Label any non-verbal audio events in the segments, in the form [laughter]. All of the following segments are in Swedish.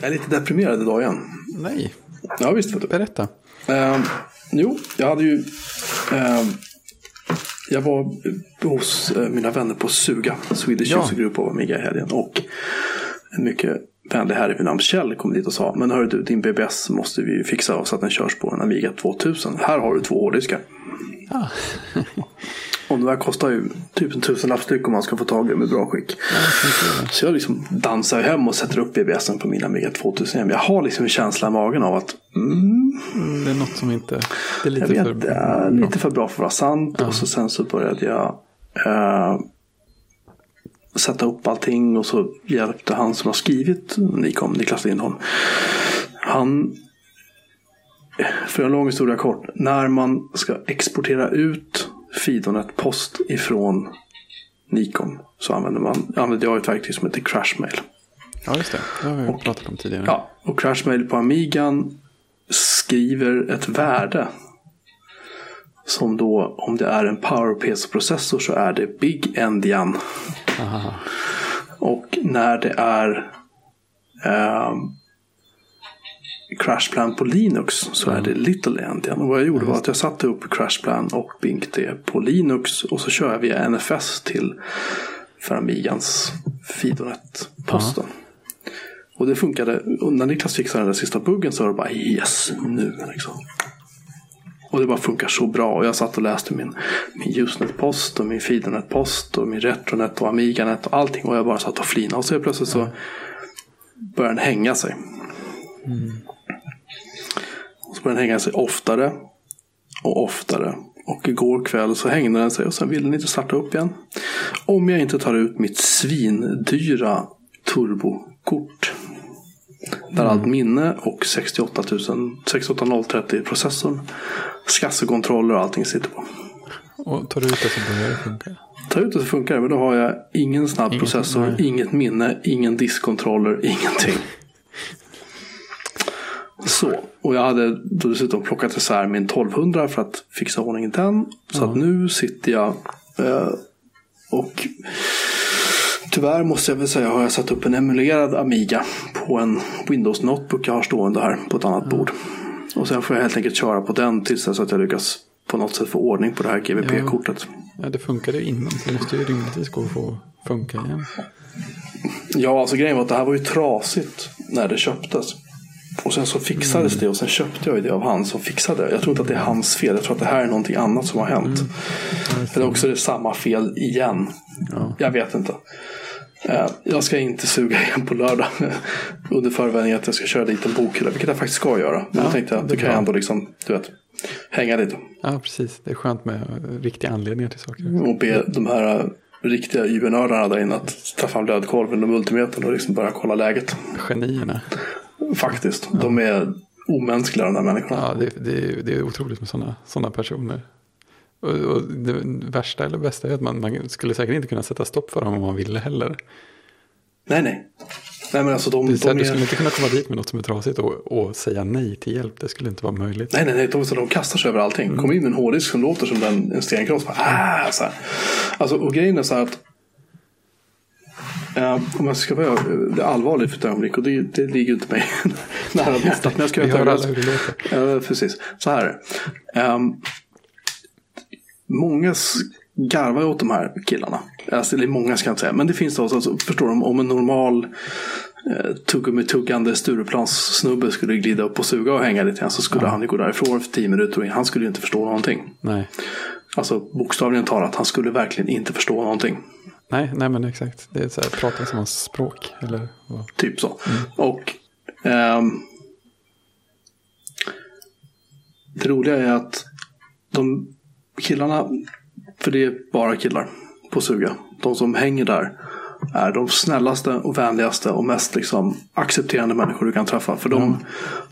Jag är lite deprimerad idag igen. Nej, Ja, visst. Berätta. Ehm, jo, jag hade ju... ehm, jag var hos eh, mina vänner på Suga, Swedish Ja. User Group av Amiga i helgen. Och en mycket vänlig herre vid namn Kjell kom dit och sa Men hörru du, din BBS måste vi fixa så att den körs på en Amiga 2000. Här har du två hårddiskar. Ah. [laughs] Och de där kostar ju typ en tusenlapp styck om man ska få tag i dem i bra skick. Så jag liksom dansar hem och sätter upp BBSen på min Amiga 2000 hem. Jag har liksom en känsla i magen av att mm, Det är något som inte... Det är lite jag för... vet, det är lite för bra för att vara sant. Och så sen så började jag eh, sätta upp allting. Och så hjälpte han som har skrivit Nikom, Niklas Lindholm. Han, för en lång historia kort. När man ska exportera ut Fidonet post ifrån Nikon. Så använder, man, använder jag ett verktyg som heter Crashmail. Ja, just det. Det har vi pratat om tidigare. Ja, och Crashmail på Amigan skriver ett värde. Som då, om det är en PowerPC-processor så är det Big Endian. Aha. Och när det är ehm, Crashplan på Linux så är det Little Endian. Och vad jag gjorde var att jag satte upp Crashplan och BinkD på Linux och så kör jag via NFS till för Amigans Fidonet-posten. Och det funkade. Och när Niklas fixade den där sista buggen så var det bara yes, nu liksom. Och det bara funkar så bra. Och jag satt och läste min, min Usenet-post och min Fidonet-post och min Retronet och Amiganet och allting. Och jag bara satt och flinade. Och så plötsligt så började den hänga sig. Och så började den hänga sig oftare och oftare. Och igår kväll så hängde den sig och sen ville den inte starta upp igen. Om jag inte tar ut mitt svindyra turbokort. Där allt minne och 68 000, 68030 processorn, skassekontroller och allting sitter på. Och tar du ut det så börjar det funka. Tar ut det så funkar det, men då har jag ingen snabb Inget- processor, nej. inget minne, ingen diskkontroller, ingenting. Så, och jag hade dessutom plockat isär min 1200 för att fixa ordning i den. Så att nu sitter jag eh, och tyvärr måste jag väl säga har jag satt upp en emulerad Amiga på en Windows Notebook jag har stående här på ett annat bord. Och sen får jag helt enkelt köra på den tills dess att jag lyckas på något sätt få ordning på det här GVP-kortet. Ja, det funkade innan. Så det måste ju rimligtvis gå att få funka igen. Ja, alltså grejen var att det här var ju trasigt när det köptes. Och sen så fixades Mm. det och sen köpte jag det av han som fixade det. Jag tror inte att det är hans fel. Jag tror att det här är någonting annat som har hänt. Eller också är det samma fel igen. Mm. Ja. Jag vet inte. Eh, Jag ska inte suga igen på lördag. [laughs] Under förevändning att jag ska köra dit en bokhylla. Vilket jag faktiskt ska göra. Men Ja, då tänkte jag att det då kan jag ändå liksom, du vet, hänga lite. ja, precis. Det är skönt med riktiga anledningar till saker. Och be de här eh, riktiga YB-nördarna där inne att ta fram lödkolven och multimetern och liksom börja kolla läget. Genierna. Faktiskt. De är omänskliga de där människorna. Ja, det, det, är- det är otroligt med sådana såna personer. Och, och det värsta eller bästa är att man, man skulle säkert inte kunna sätta stopp för dem om man ville heller. Nej, nej. Nej, men alltså de, Det är så här, de Du skulle är... inte kunna komma dit med något som är trasigt och, och säga nej till hjälp. Det skulle inte vara möjligt. Nej, nej, nej. De, de kastar sig över allting. Kom in en hårddisk som låter som den, en stenkross. Bara, Ah, så här. Alltså, och grejen är så här att eh, om jag ska vara allvarligt för ett ögonblick och det, det ligger inte mig [laughs] nära hjärtat. Men jag ska göra ett. Ja, precis. Så här. Ehm, många garvar åt de här killarna. Alltså, eller många ska jag inte säga. Men det finns då, alltså, förstår de, om en normal eh, tuggummi-tuggande Stureplanssnubbe skulle glida upp och suga och hänga lite grann så skulle han ju gå därifrån för tio minuter och han skulle ju inte förstå någonting. Nej. Alltså bokstavligen talat, han skulle verkligen inte förstå någonting. Nej, nej, men exakt. Det är så här, prata hans språk. Eller vad? Typ så. Och ehm, det roliga är att de killarna, för det är bara killar på Suga, de som hänger där är de snällaste och vänligaste och mest liksom accepterande människor du kan träffa. För de,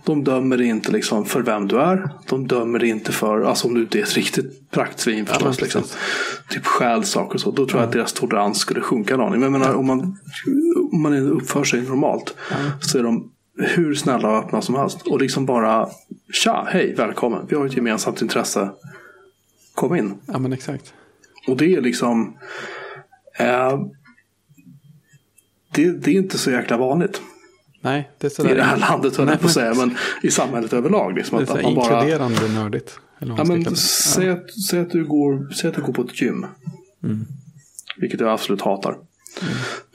de dömer dig inte liksom för vem du är. De dömer dig inte för, alltså om du inte är ett riktigt praktsvin förstås. men liksom. Typ stjäl saker och så. Då tror jag att deras tolerans skulle sjunka en aning. Men menar, om man, om man uppför sig normalt så är de hur snälla och öppna som helst. Och liksom bara, tja, hej, välkommen. Vi har ett gemensamt intresse. Kom in. Ja, men exakt. Och det är liksom... Eh, det, det är inte så jäkla vanligt. Nej, det är i sådär. det här landet, höll jag på att säga, men i samhället överlag. Liksom, Det är att, man bara, inkluderande nördigt. Ja, men, säg, att, säg, att du går, säg att du går på ett gym. Mm. Vilket jag absolut hatar.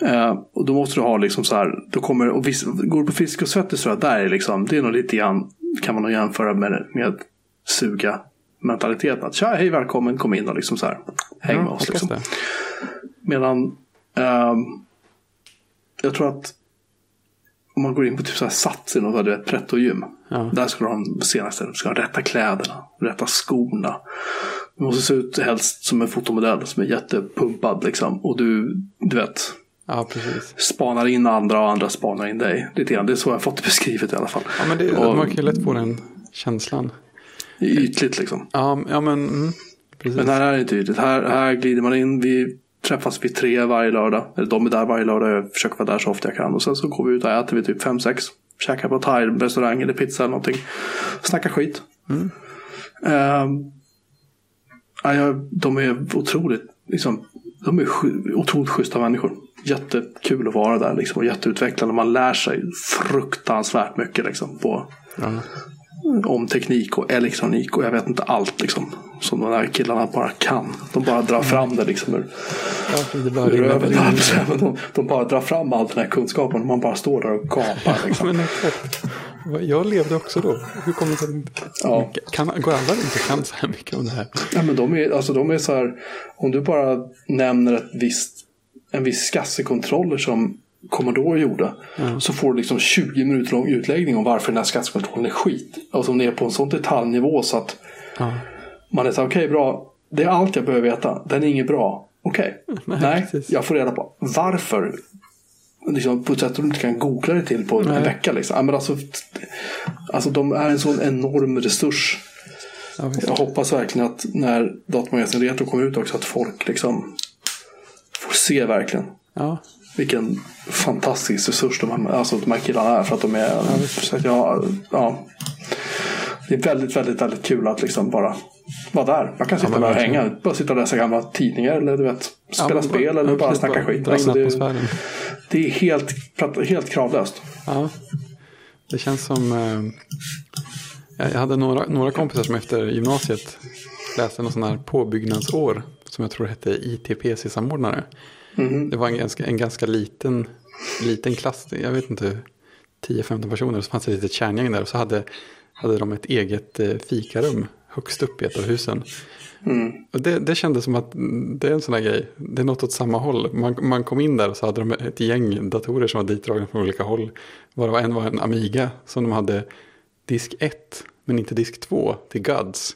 Eh, och då måste du ha liksom så här, då kommer, och viss, går du på Frisk och Svettis tror jag, där är liksom, det är nog lite grann, kan man nog jämföra med, med suga mentaliteten. Att tja, hej välkommen, kom in och liksom så här, häng Ja, med oss. Liksom. det. Medan ehm, jag tror att om man går in på typ så här Sats eller något, du vet, Pretto gym. Ja. Där ska de senaste, du ska ha rätta kläderna, rätta skorna. Du måste se ut helst som en fotomodell som är jättepumpad liksom. Och du, du vet, ja, precis. spanar in andra och andra spanar in dig. Lite grann. Det är så jag fått det beskrivet i alla fall. Ja, men det, Och man kan ju lätt få den känslan. Ytligt liksom. Ja, ja men mm, precis. Men här är det inte ytligt. Här, här glider man in. Vi träffas vid tre varje lördag. Eller de är där varje lördag. Jag försöker vara där så ofta jag kan. Och sen så går vi ut och äter vi typ fem sex. Käkar på thai-restaurang eller pizza eller någonting. Snackar skit. Ehm, ja, jag, de är otroligt, liksom, de är otroligt schyssta människor. Jättekul att vara där liksom, och jätteutvecklande. Man lär sig fruktansvärt mycket liksom, på, Ja. Om teknik och elektronik och jag vet inte allt liksom, som de här killarna bara kan. De bara drar fram det liksom ur, Ja, det bara ur. Men de, de bara drar fram all den här kunskapen och man bara står där och gapar. Liksom. Jag levde också då. Hur kommer det sig inte... Ja. Kan, går alla och kan så här mycket om det här? Ja, men de är, alltså, de är så här, om du bara nämner ett visst, en viss skassekontroller som Commodore gjorde. Så får du liksom 20 minuter lång utläggning om varför den här skassekontrollen är skit. Alltså om det är på en sån detaljnivå så att Ja. man är så okej bra, det är allt jag behöver veta. Den är inget bra. Okej, [laughs] nej, precis. jag får reda på varför. Liksom, på ett sätt som du inte kan googla dig till på en Nej. vecka. Liksom. Men alltså, alltså, de är en sån enorm resurs. Ja. Jag hoppas verkligen att när Datamagasin Retro kommer ut också att folk liksom får se verkligen ja. Vilken fantastisk resurs de här, alltså de här killarna är. För att de är, så att jag, ja, det är väldigt, väldigt, väldigt kul att liksom bara vara där. Man kan sitta men där och hänga. Bara sitta och läsa gamla tidningar eller du vet, spela men spel eller ja, bara snacka bara skit. Alltså det, det är helt, helt kravlöst. Ja, det känns som... Eh, jag jag hade några, några kompisar som efter gymnasiet läste någon sån här påbyggnadsår. Som jag tror hette ITPC-samordnare. Mhm. Det var en ganska, en ganska liten, liten klass. Jag vet inte, 10-15 personer. Så fanns det ett litet kärngäng där. Och så hade, hade de ett eget eh, fikarum högst upp i ett av husen. Mm. Och det, det kändes som att mm, det är en sån här grej. Det är något åt samma håll. Man, man kom in där och så hade de ett gäng datorer som var ditdragna från olika håll. Varav en var en Amiga som de hade disk 1 men inte disk 2 till Gods.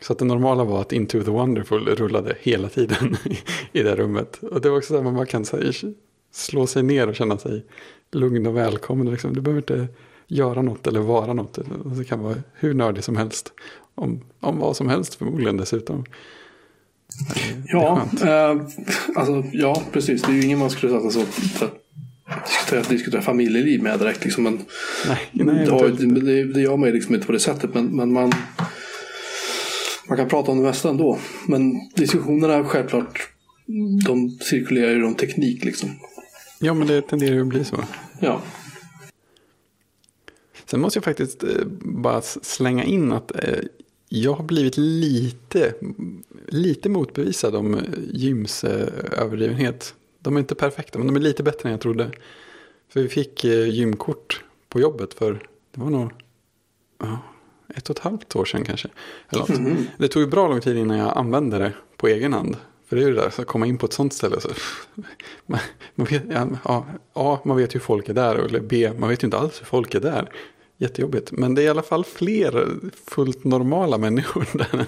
Så att det normala var att Into the Wonderful rullade hela tiden [laughs] i det rummet. Och det var också så att man bara kan här, slå sig ner och känna sig lugn och välkommen. Liksom. Du behöver inte göra något eller vara något. Det kan vara hur nördig som helst. Om, om vad som helst förmodligen dessutom. Ja, eh, alltså, ja, precis. Det är ju ingen man skulle sätta så för diskutera, diskutera familjeliv med direkt. Liksom, men Nej, nej, det, har, det, det gör man ju liksom inte på det sättet. Men, men man, man kan prata om det mesta ändå. Men diskussionerna självklart, de cirkulerar ju om teknik liksom. Ja, men det tenderar ju att bli så. Ja, Sen måste jag faktiskt eh, bara slänga in att eh, jag har blivit lite, lite motbevisad om gyms eh, överdrivenhet. De är inte perfekta, men de är lite bättre än jag trodde. För vi fick gymkort på jobbet för, det var nog ett och ett halvt år sedan kanske. Eller något. Det tog ju bra lång tid innan jag använde det på egen hand. För det är ju det där, så att komma in på ett sånt ställe. Så, man, man vet, ja, A, man vet hur folk är där. Eller B, man vet ju inte alls hur folk är där. Jättejobbigt. Men det är i alla fall fler fullt normala människor [laughs] där än,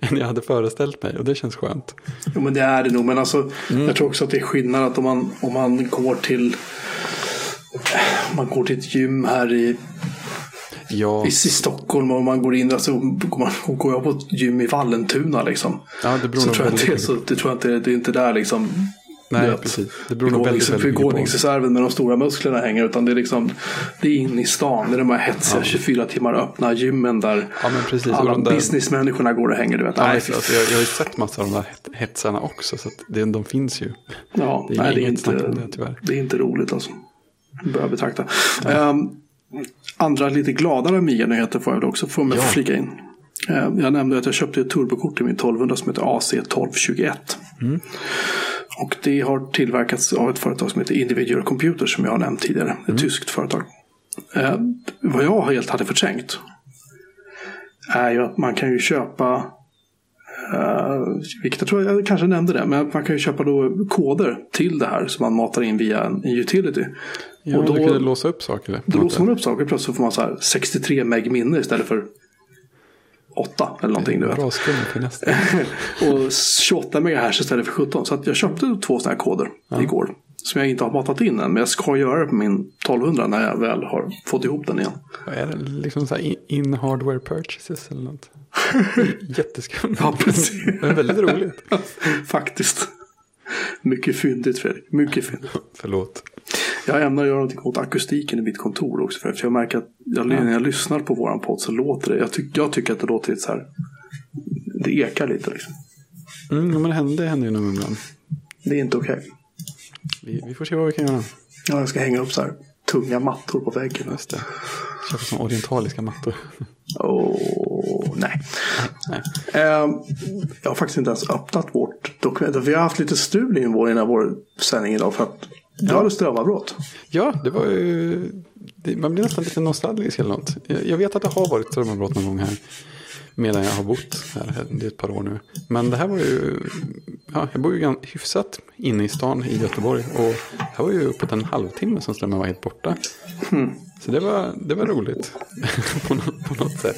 än jag hade föreställt mig. Och det känns skönt. jo, men det är det nog. Men alltså, jag tror också att det är skillnad att om man, om man går till man går till ett gym här i Ja, i, i Stockholm och man går in alltså, går, man, och går jag på ett gym i Vallentuna liksom. ja det beror Så tror jag inte, så, det tror jag inte, det är inte där liksom. Nej, vet, precis. Det beror nog väldigt, begåvnings- väldigt begåvningsreserven med de stora musklerna hänger. Utan det är liksom det är inne i stan. Det är de här hetsiga 24 timmar öppna gymmen där Ja, men precis. Alla där- businessmänniskorna går och hänger. Du vet. Ja, Nej, alltså, jag, jag har ju sett massa av de där het- hetsarna också. Så det, de finns ju. ja, det är nej, det, är inget snack inte, om det, tyvärr. det är inte roligt alltså. börjar betrakta. Um, andra lite gladare Amiga-nyheter får jag väl också få med Ja. flika in. Eh, Jag nämnde att jag köpte ett turbokort i min 1200 som heter AC1221. Och det har tillverkats av ett företag som heter Individual Computer som jag har nämnt tidigare. Ett tyskt företag. Eh, vad jag helt hade förträngt är ju att man kan ju köpa Uh, vilket jag tror jag kanske nämnde det. Men man kan ju köpa då koder till det här som man matar in via en, utility. Ja, och då, kunde låsa upp saker. då låser man upp saker plötsligt så får man så här 63 meg minne istället för 8 eller någonting. Du vet. Bra skumt för nästa. [laughs] Och 28 MHz istället för 17. Så jag köpte två sådana här koder igår. Som jag inte har matat in än. Men jag ska göra det på min 1200 när jag väl har fått ihop den igen. Vad är det? Liksom så här in- hardware purchases eller något. [laughs] Jätteskumt. Ja, precis. [laughs] Men väldigt roligt. [laughs] Faktiskt. Mycket fyndigt Fredrik. Mycket fyndigt. Förlåt. Jag ämnar göra någonting åt akustiken i mitt kontor också. För jag märker att jag, när jag lyssnar på våran podd så låter det. Jag, tyck, jag tycker att det låter lite så här. Det ekar lite liksom. Mm, men det händer, det händer ju nog ibland. Det är inte okej. Vi, vi får se vad vi kan göra. Ja, jag ska hänga upp så här tunga mattor på väggen. Just det. Köpa såna orientaliska mattor. Åh, nej. Nej. Eh, jag har faktiskt inte ens öppnat vårt dokument. Vi har haft lite strul i vår, innan vår sändning idag för att du hade strömavbrott. Ja, det var ju... Man blir nästan lite nostalgisk eller något. Jag, jag vet att det har varit strömavbrott någon gång här. Medan jag har bott här. Det är ett par år nu. Men det här var ju... Ja, jag bor ju hyfsat inne i stan i Göteborg. Och det här var ju uppåt en halvtimme som strömmen var helt borta. Så det var, det var roligt. [laughs] på, något, på något sätt.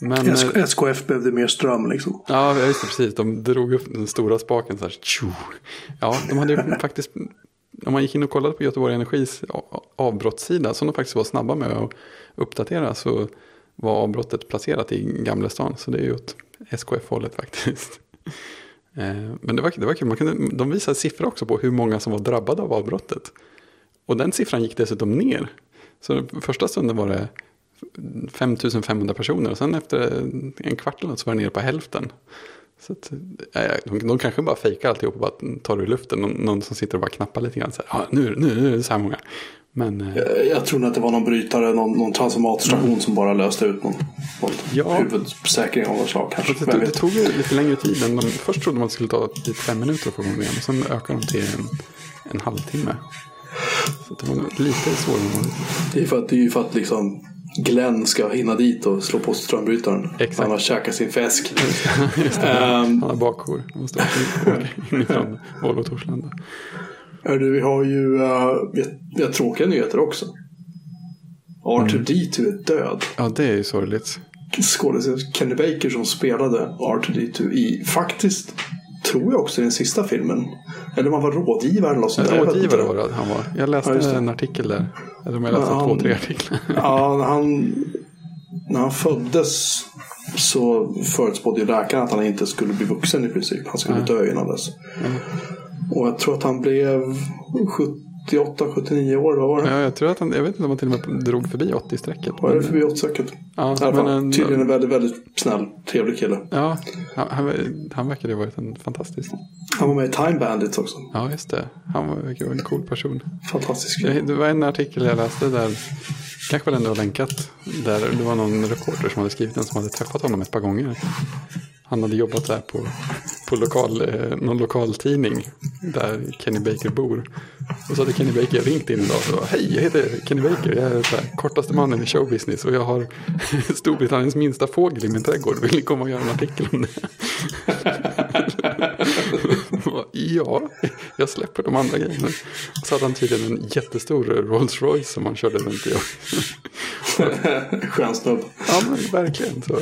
Men... SKF behövde mer ström liksom. Ja, just det, precis. De drog upp den stora spaken så här. Tjo. Ja, de hade ju [laughs] faktiskt... Om man gick in och kollade på Göteborg Energis avbrottssida, som de faktiskt var snabba med att uppdatera, så var avbrottet placerat i Gamla stan. Så det är ju åt SKF-hållet faktiskt. [laughs] Eh, men det var, det var kul, man kunde, de visade siffror också på hur många som var drabbade av avbrottet. Och den siffran gick dessutom ner. Så första stunden var det 5500 personer och sen efter en kvart eller något så var det nere på hälften. Så att, de, de kanske bara fejkar alltihop och bara tar det ur luften. Någon, någon som sitter och bara knappar lite grann. Så här, ah, nu, nu, nu är det så här många. Men eh, Eh, Jag tror att det var någon brytare, någon, någon transformatorstation som bara löste ut någon, någon Ja. huvudsäkring av något slag kanske. det, det, tog lite längre tid. Än de, först trodde man att det skulle ta typ fem minuter att få igång det igen. Och sen ökade de till en, en halvtimme. Så det var lite svårare än vanligt. Det är för att, det är ju för att liksom Glenn ska hinna dit och slå på strömbrytaren. Exakt. Han har käkat sin fisk. [laughs] Just det, Ehm. han har bakhår. Han måste åka [laughs] inifrån Volvo Torslanda. Hörru, vi har ju uh, vi har tråkiga nyheter också. R2D2 är död. Ja, det är ju sorgligt. Skådespelaren Kenny Baker som spelade R2D2 i, faktiskt, tror jag också i den sista filmen. Eller om han var rådgivare eller något sånt där. Rådgivare var det han var. Jag läste Ja, en artikel där. Eller om jag läste Ja, två, han- tre artiklar. Ja, när han, när han föddes så förutspådde ju läkaren att han inte skulle bli vuxen i princip. Han skulle dö innan dess. Och jag tror att han blev 78-79 år. Vad var det? Ja, jag tror att han, jag vet inte om han till och med drog förbi 80-strecket. Var det förbi 80 säkert? Ja, I alla fall, men en- tydligen en väldigt, väldigt snäll, trevlig kille. Ja, han, han, han verkade ha varit en fantastisk. Han var med i Time Bandits också. Ja, just det. Han var, vara en cool person. Fantastisk kille. Det var en artikel jag läste där, kanske väl ändå har länkat, där det var någon reporter som hade skrivit den som hade träffat honom ett par gånger. Han hade jobbat där på, på lokal, eh, någon lokal tidning där Kenny Baker bor. Och så hade Kenny Baker ringt in idag och sa, hej jag heter Kenny Baker, jag är så här, kortaste mannen i showbusiness och jag har [laughs] Storbritanniens minsta fågel i min trädgård, vill ni komma och göra en artikel om det? [laughs] ja, jag släpper de andra grejerna. Så hade han tydligen en jättestor Rolls Royce som han körde runt i. [laughs] Skön snubb. Ja, men verkligen. Så.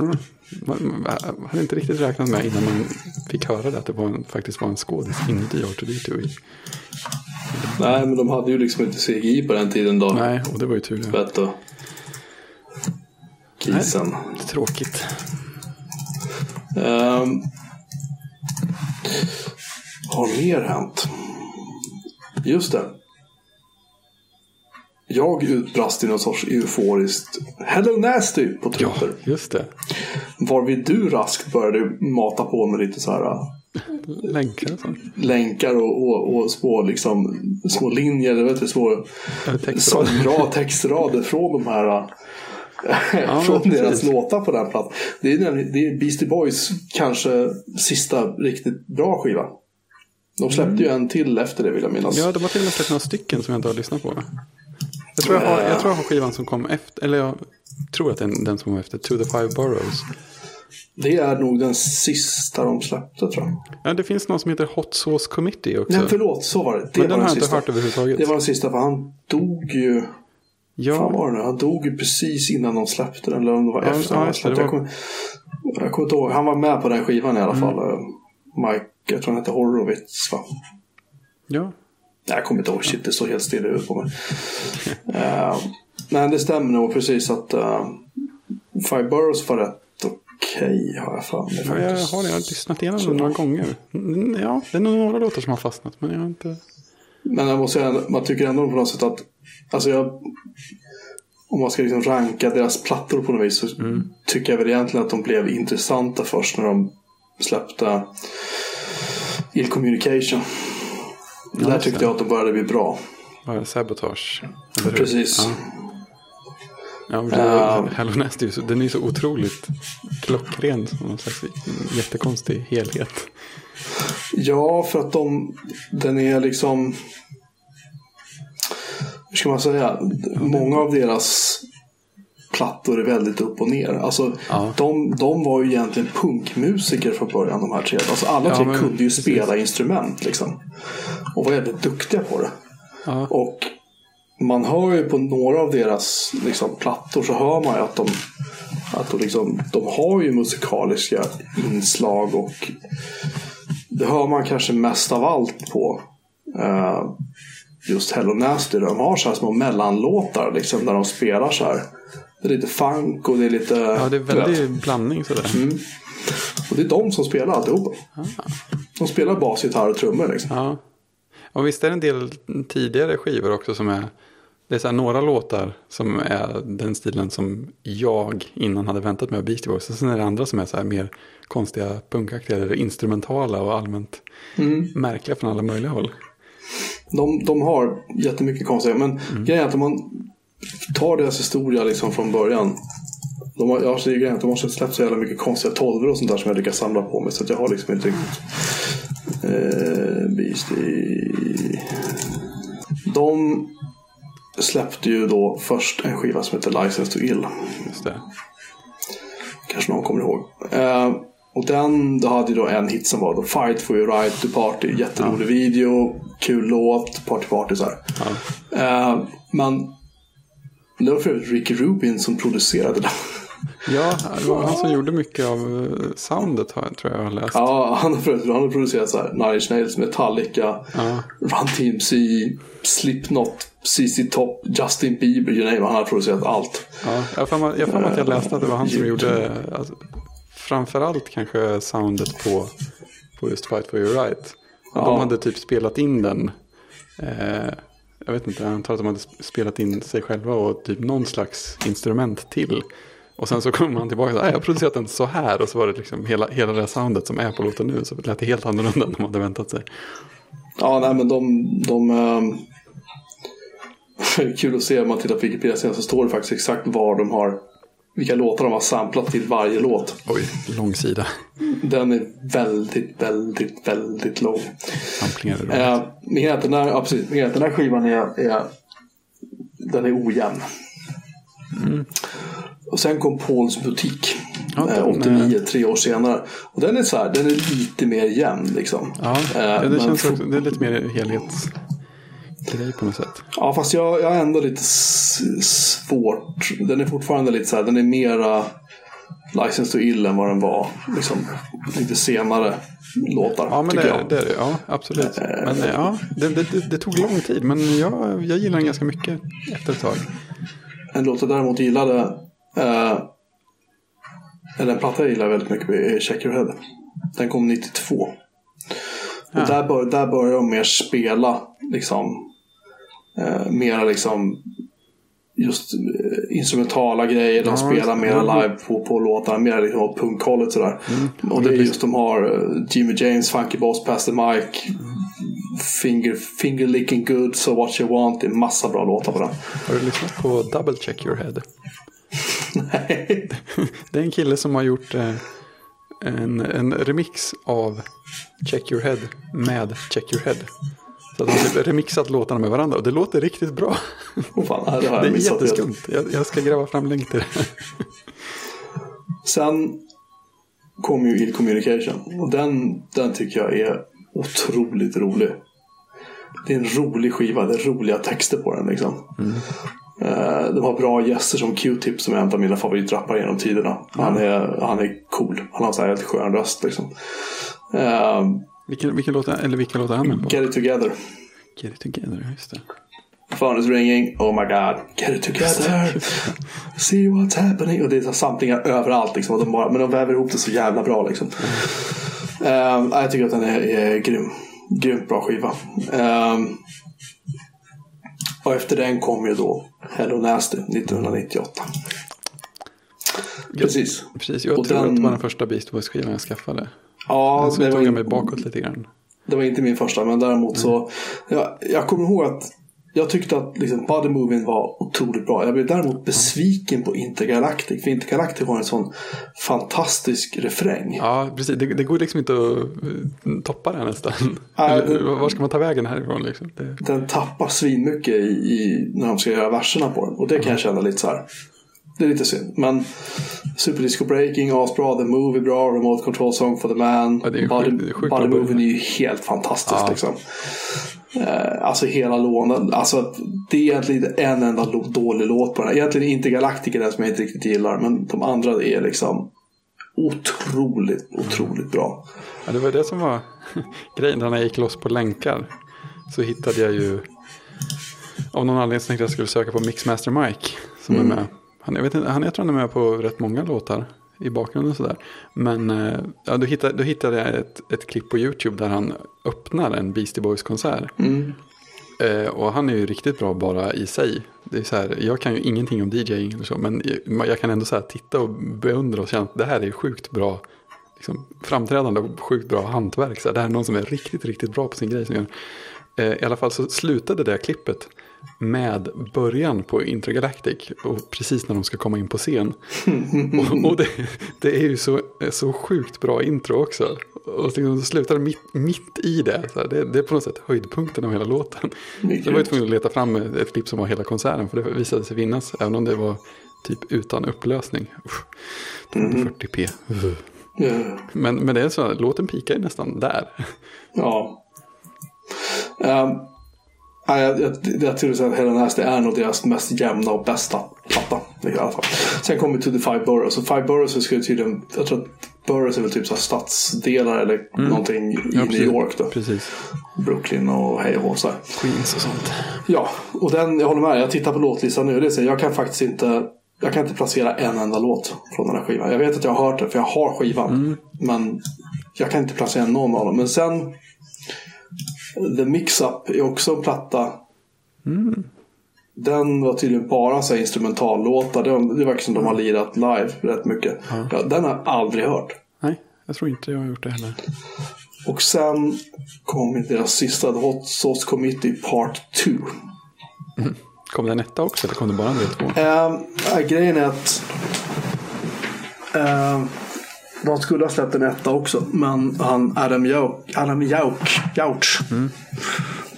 Mm. Man, man hade inte riktigt räknat med innan man fick höra det att det var en, faktiskt var en skådis inuti R2D2. i- Nej, men de hade ju liksom inte CGI på den tiden då. Nej, och det var ju tur det. Vet du. Kisen. Tråkigt. Um, har mer hänt? Just det. Jag utbrast i någon sorts euforiskt Hello Nasty på Ja, Twitter. just det. Varvid du raskt började mata på med lite så här. Länkar och sånt. länkar och, och, och små, liksom, små linjer, eller vet du, små textrader. textrader från de här Ja, [laughs] från men deras precis. låtar på den plattan. Det är, nämligen- det är Beastie Boys kanske sista riktigt bra skiva. De släppte ju en till efter det vill jag minnas. Mm. Ja, de har till och med släppt några stycken som jag inte har lyssnat på. Jag tror jag har, jag tror jag har skivan som kom efter, eller jag tror att är den som kom efter, To the Five Boroughs. Det är nog den sista de släppte tror jag. Ja, det finns någon som heter Hot Sauce Committee också. Nej, förlåt, så var det. Det Men var den har den jag inte sista. hört överhuvudtaget. Det var den sista, för han dog ju... Fan ja, var det nu? Han dog ju precis innan de släppte den. Eller om det var Ja, efter ja, det, släppte. det Jag, kommer, jag kommer inte ihåg. Han var med på den skivan i alla Mm. fall. eh, Mike, jag tror han hette Horowitz va? ja. Nej, jag kommer inte ihåg. Shit, det står helt still i huvudet på mig. uh, [laughs] men det stämmer nog precis att uh, Five Boroughs var rätt okej har jag för mig. ja, jag har det. Jag har lyssnat igenom den några gånger. Mm, Ja, det är nog några låtar som har fastnat, men jag har inte... Men jag måste säga, man tycker ändå på något sätt att, alltså jag, om man ska liksom ranka deras plattor på något vis så tycker jag väl egentligen att de blev intressanta först när de släppte Ill Communication. Där just tyckte det. jag att de började bli bra. Det? Sabotage? Precis. Ja. Ja, men det, Ja. Hello Nasty, den är ju så otroligt klockren. Som någon slags jättekonstig helhet. Ja, för att de, den är liksom, hur ska man säga, många av deras plattor är väldigt upp och ner. Alltså, Ja. de, de var ju egentligen punkmusiker från början, de här tre. Alltså, alla Ja, tre men kunde ju precis. spela instrument liksom. Och var jävligt duktiga på det. Ja. Och man hör ju på några av deras liksom, plattor så hör man ju att de, att de, liksom, de har ju musikaliska inslag och det hör man kanske mest av allt på eh, just Hello Nasty. De har så här små mellanlåtar liksom, där de spelar så här. Det är lite funk och det är lite... ja, det är väldigt blandning sådär. Och det är de som spelar alltihopa. De spelar bas, gitarr och trummor liksom. Ja. Och visst är det en del tidigare skivor också som är... Det är så här några låtar som är den stilen som jag innan hade väntat mig av Beastie Boys. Och sen är det andra som är så här mer konstiga punkaktiga eller instrumentala och allmänt märkliga från alla möjliga håll. De, de har jättemycket konstiga, men grejen är att om man tar deras historia liksom från början. De har, jag säger grejen att de har släppt så jävla mycket konstiga tolvor och sånt där som jag lyckas samla på mig. Så att jag har liksom inte riktigt... Eh, Beastie... De släppte ju då först en skiva som heter License to Ill. Just det. Kanske någon kommer ihåg. Eh, och den då hade ju då en hit som var då Fight for your right to party. Jätterolig video, kul låt, party party så här. Ja. Eh, men det var för övrigt Ricky Rubin som producerade den. Ja, det var han som gjorde mycket av eh, soundet tror jag jag har läst. ja, han har, han har producerat så här Nine Nails, Metallica, Ja. Run TMC, Slipknot, ZZ Top, Justin Bieber, you name. Han har producerat allt. Ja, jag har jag för att jag läste att det var han som gjorde alltså, framförallt kanske soundet på, på just Fight for your right. Ja. De hade typ spelat in den. Eh, jag vet inte, jag antar att de hade spelat in sig själva och typ någon slags instrument till. Och sen så kom han tillbaka och sa, jag har producerat den så här. Och så var det liksom hela, hela det här soundet som är på låten nu. Så lät det helt annorlunda än de hade väntat sig. Ja, nej men de... de um... [laughs] kul att se om man tittar på Wikipedia sen så står det faktiskt exakt var de har vilka låtar de har samplat till varje låt. Oj, lång sida. Den är väldigt, väldigt, väldigt lång. Samplingar är roligt. Eh, den, här, ja, precis, den här skivan är, är, den är ojämn. Och sen kom Pauls butik. Ja, eh, den, 89, tre år senare. Och den är så här, den är lite mer jämn liksom. Ja, Eh, det känns också, det är lite mer helhetsgrej på något sätt. Ja, fast jag, jag har ändå lite svårt. Den är fortfarande lite så här, den är mera License to Ill än vad den var. Liksom, lite senare låtar, Ja, men det, jag. det är det. Ja, absolut. Men eh, ja, det, det, det, tog lång tid. Men jag, jag gillar den ganska mycket efter ett tag. En låt jag däremot gillade, eh, eller en platta jag gillar väldigt mycket är Check Your Head. Den kom 92. Och Ja. där, bör, där började de mer spela, liksom, eh, mera liksom just eh, instrumentala grejer. De Ja, spelar mera Mm. live på, på låtarna. Mer liksom åt punkhållet sådär. Och det är just de har eh, Jimmy James, Funky Boss, Pastor Mike. Finger, finger licking good, so what you want. Det är massa bra låtar på den. Har du lyssnat på Double Check Your Head? Nej. [laughs] Det är en kille som har gjort eh, en, en remix av Check Your Head med Check Your Head. Så att han har typ remixat låtarna med varandra och det låter riktigt bra. Oh, fan, det Det är jätteskumt. Jag, jag ska gräva fram länk till det. Sen kom ju Ill Communication. Och den, den tycker jag är otroligt rolig. Det är en rolig skiva. Det är roliga texter på den. Liksom. Eh, de har bra gäster som Q-Tip som är en av mina favoritrappare genom tiderna. Han, är, han är cool. Han har en helt skön röst. Liksom. Vilken, vilken låt eller vilka låtar är han med på? Get it together. Get it together, just det. Phone is ringing. Oh my god. Get it together. See what's happening. Och det är så samplingar överallt. Liksom. Och de bara, men de väver ihop det så jävla bra. Liksom. Ehm, jag tycker att den är, är grym. Grymt bra skiva. Ehm, och efter den kom ju då Hello Nasty 1998. Precis. Precis, jag Och tror den- att det var den första Beast Boys-skivan jag skaffade. Ja, Så det tog jag mig in, bakåt lite grann. det var inte min första. Men däremot så. Jag, jag kommer ihåg att jag tyckte att liksom, Body Moving var otroligt bra. Jag blev däremot besviken på Intergalactic. För Intergalactic har en sån fantastisk refräng. Ja, precis. Det, det går liksom inte att eh, toppa här nästan. Nej, Eller, var ska man ta vägen härifrån liksom? Det, Den tappar svinmycket i, i, när de ska göra verserna på den. Och det kan jag känna lite så här. Det är lite synd. Men Super Disco Breaking, asbra. The Movie bra. Remote Control Song for the Man. Ja, Body, Body Moving är ju helt fantastiskt. Ja. Liksom. Eh, alltså hela låten. Alltså, det är egentligen en enda dålig låt på den här. Egentligen inte Galactica den som jag inte riktigt gillar. Men de andra är liksom otroligt, otroligt bra. ja, det var det som var [laughs] grejen när jag gick loss på länkar. Så hittade jag ju, av någon anledning tänkte jag skulle söka på Mixmaster Mike. Som Mm. är med. Han, jag, vet inte, han, jag tror han är med på rätt många låtar i bakgrunden sådär. Men eh, ja, då, hittade, då hittade jag ett, ett klipp på YouTube där han öppnar en Beastie Boys-konsert. Mm. Eh, och han är ju riktigt bra bara i sig. Det är så här, jag kan ju ingenting om DJing eller så, men jag, kan ändå så här titta och beundra och känna att det här är sjukt bra liksom, framträdande och sjukt bra hantverk. Så här, det här är någon som är riktigt, riktigt bra på sin grej. Som gör. Eh, I alla fall så slutade det klippet med början på Intergalactic och precis när de ska komma in på scen. och och det, det är ju så, så sjukt bra intro också. Och liksom slutar mitt, mitt i det. Här, det. Det är på något sätt höjdpunkten av hela låten. Så jag var ju tvungen att leta fram ett klipp som var hela konserten. För det visade sig finnas. Även om det var typ utan upplösning. Usch, 240p. Ja. Men, men det är så, låten pikar ju nästan där. Ja. Um, ja, jag, jag, jag tror att Helen Nasty är nog deras mest jämna och bästa platta. I alla fall. Sen kommer vi till The Five Boroughs. Och Five Boroughs ju tydligen, jag tror att Boroughs är väl typ så stadsdelar eller någonting i Mm. Ja, New. York då. Precis. Brooklyn och hej och så. Queens och sånt. Ja, och den, jag håller med. Jag tittar på låtlistan nu och det säger jag kan faktiskt inte jag kan inte placera en enda låt från den här skivan. Jag vet att jag har hört den för jag har skivan. Men jag kan inte placera någon av dem. Men sen The Mix-Up är också en platta. Den var tydligen bara så instrumentallåtar. Det, det verkar som de har lirat live rätt mycket. Ja, den har jag aldrig hört. Nej, jag tror inte jag har gjort det heller. Och sen kom deras sista, The Hot Sauce Committee Part 2. Kom det en etta också eller kom det bara en del två? Ja, grejen är att ehm, de skulle ha släppt en etta också. Men han Adam Jauk, Adam Jauk, Jauch,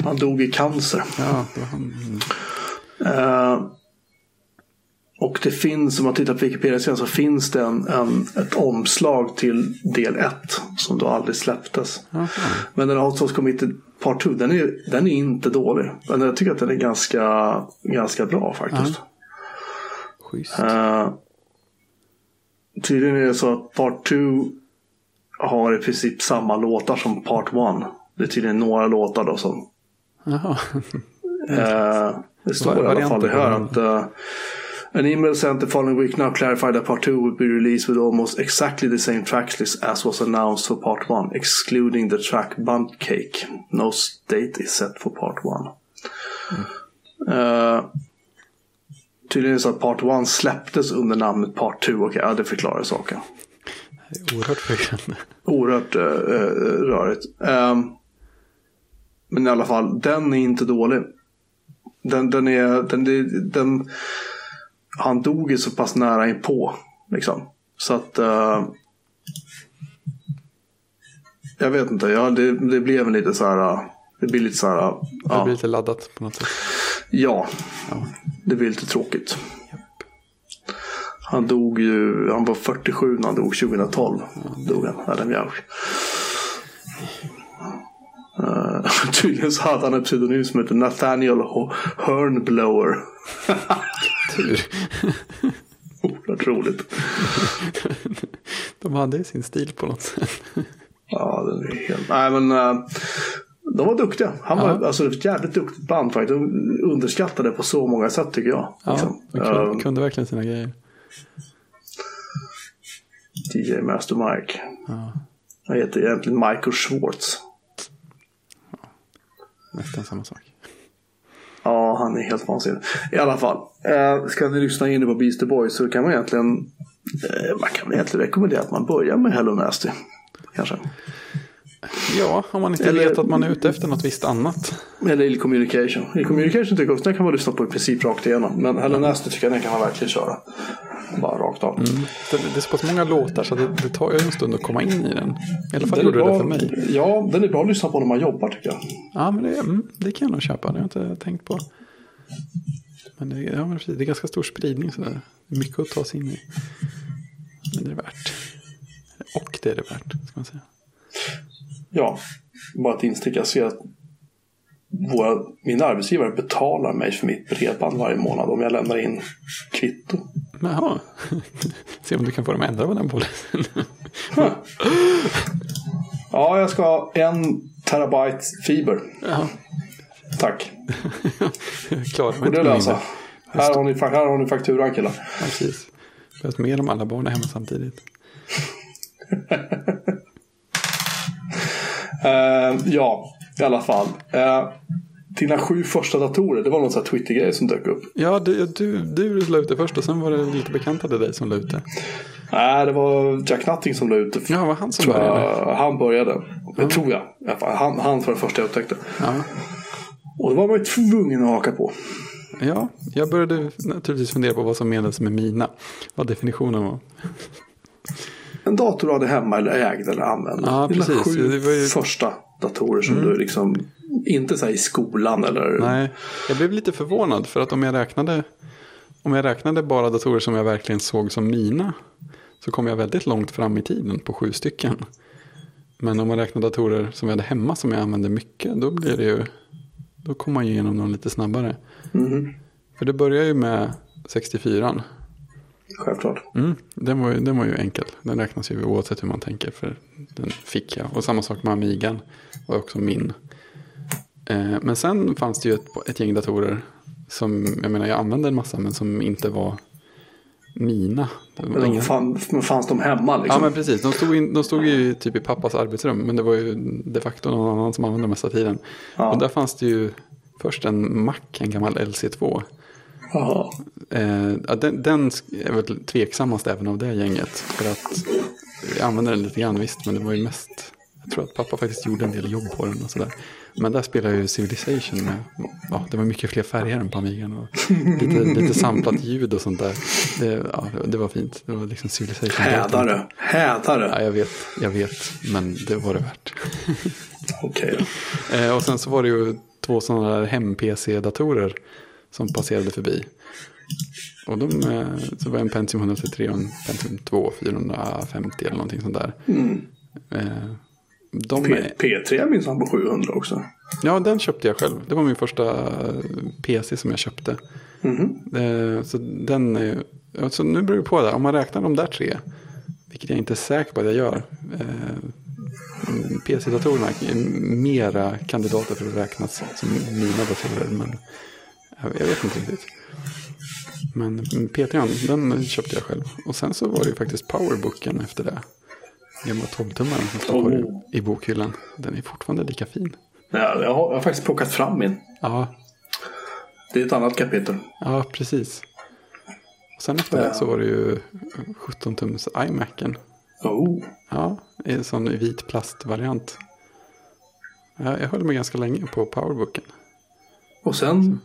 han dog i cancer. Ja. Mm. Ehm, och det finns, om man tittar på Wikipedia sen så finns det en, en, ett omslag till del 1 som då aldrig släpptes. Jaha. Men den Hot Sauce Committee Part 2, den är, den är inte dålig. Men jag tycker att den är ganska, ganska bra faktiskt. Schysst. Uh, tydligen är det så att Part 2 har i princip samma låtar som Part 1. Det är tydligen några låtar då som Jaha. [laughs] Eh, det står i alla fall här att uh, An email sent the following week now clarified that part 2 would be released with almost exactly the same tracks list as was announced for part 1, excluding the track Bunt Cake. No date is set for part 1. Eh, tydligen är det så att Part 1 släpptes under namnet Part 2. Okej, ja, det förklarar saken. Oerhört förvirrande. Oerhört uh, rörigt. Um, men i alla fall, den är inte dålig. Den, den är, den, den, den, han dog ju så pass nära inpå. Liksom. Så att uh, jag vet inte, ja, det, det blev en lite så här. Det blir lite så här. Ja. Det blir lite laddat på något sätt. Ja, ja. Det blir lite tråkigt. Han dog ju, han var 47 när han dog 2012. Ja. Dog han, Adam Jauch. Uh, tydligen så hade han en pseudonym som heter Nathaniel Hornblower. Tur. Oerhört roligt. De hade sin stil på något sätt. Ja, den är helt... Nej, men uh, de var duktiga. Han var ja. alltså, ett jävligt duktigt band faktiskt. De underskattade på så många sätt tycker jag. Ja, liksom. de kunde, uh, kunde verkligen sina grejer. DJ Master Mike. Ja. Han heter egentligen Michael Schwartz. Ja. Nästan samma sak. Ja, han är helt vansinnig. I alla fall. Eh, ska ni lyssna in på Beastie Boys så kan man egentligen eh, man kan egentligen rekommendera att man börjar med Hello Nasty kanske. Ja, om man inte eller, vet att man är ute efter något visst annat. Eller Ill Communication. Ill Communication tycker jag också den kan man lyssna på i princip rakt igenom. Men Hello Nasty tycker jag den kan man verkligen köra. Bara rakt av. Mm. Det, det, är så pass många låtar så det, det tar ju en stund att komma in i den. I alla fall gjorde det för mig. Ja, den är bra att lyssna på när man jobbar tycker jag. Ja, men det, mm, det kan jag nog köpa. Det har jag inte tänkt på. Men det, ja, men det är ganska stor spridning sådär. Mycket att ta sig in i. Men det är värt. Och det är det värt, ska man säga. Ja, bara ett instick. Jag ser att våra, min arbetsgivare betalar mig för mitt bredband varje månad om jag lämnar in kvitto. Jaha, [laughs] se om du kan få dem att ändra på den policyn. ja, jag ska ha en terabyte fiber. Jaha. Tack. [laughs] Klarar mig inte lösa. Här har, ni, här har ni fakturan killar. Ja, precis. Det behövs mer om alla barn är hemma samtidigt. [laughs] uh, ja, i alla fall. Uh, dina sju första datorer, det var någon sån här Twitter-grej som dök upp. Ja, du, du, du la ut det först och sen var det lite bekantade dig som la ut det. Nej, det var Jack Nutting som la ut det. Ja, var han som började. Han började, det tror jag. Han, han var det första jag upptäckte. Ja. Och då var man ju tvungen att haka på. Ja, jag började naturligtvis fundera på vad som menades med mina. Vad definitionen var en dator du hade hemma eller ägde eller använde. Ja, precis. Sju ju... första datorer som mm. du liksom, inte så i skolan eller. Nej, jag blev lite förvånad för att om jag räknade, om jag räknade bara datorer som jag verkligen såg som mina. Så kom jag väldigt långt fram i tiden på sju stycken. Men om man räknar datorer som jag hade hemma som jag använde mycket. Då blir det ju, då kommer man ju igenom dem lite snabbare. Mm. För det börjar ju med 64 självklart. Mm, den, var, den var ju enkel. Den räknas ju oavsett hur man tänker. För den fick jag. Och samma sak med Amigan. Var också min. Eh, men sen fanns det ju ett, ett gäng datorer. Som, jag menar jag använde en massa men som inte var mina. Var ingen... fann, fanns de hemma liksom? Ja men precis. De stod, in, de stod ju typ i pappas arbetsrum. Men det var ju de facto någon annan som använde mesta tiden. Ja. Och där fanns det ju först en Mac, en gammal LC2. Eh, den, den är väl tveksammast även av det gänget. För att jag använde den lite grann visst, men det var ju mest. Jag tror att pappa faktiskt gjorde en del jobb på den och sådär. Men där spelar ju Civilization med. Ja, det var mycket fler färger än på Amigan. Och lite, lite samplat ljud och sånt där. Det, ja, det var fint. Det var liksom Civilization. Hädare. Hädare. Ja, jag vet. Jag vet. Men det var det värt. Okej. Okay. Eh, och sen så var det ju två sådana där hem-PC-datorer som passerade förbi. Och de, eh, så var en Pentium 133 och en Pentium 2 450 eller någonting sånt där. Mm. Eh, de P P3 minns han på 700 också. Ja, den köpte jag själv. Det var min första PC som jag köpte. Mm. Så den är, alltså nu beror det på det. Om man räknar de där tre, vilket jag inte är säker på att jag gör. PC-datorerna är mera kandidater för att räknas som mina datorer. Men jag vet inte riktigt. Men P3 den köpte jag själv. Och sen så var det ju faktiskt Powerbooken efter det. Gamla 12-tummaren som står oh. i bokhyllan. Den är fortfarande lika fin. Ja, jag, har, jag har faktiskt plockat fram min. Ja. Det är ett annat kapitel. Ja, precis. Och sen efter det så var det ju 17-tums iMacen. Oh. Ja, i en sån vit plastvariant. Ja, jag höll mig ganska länge på powerbooken. Och sen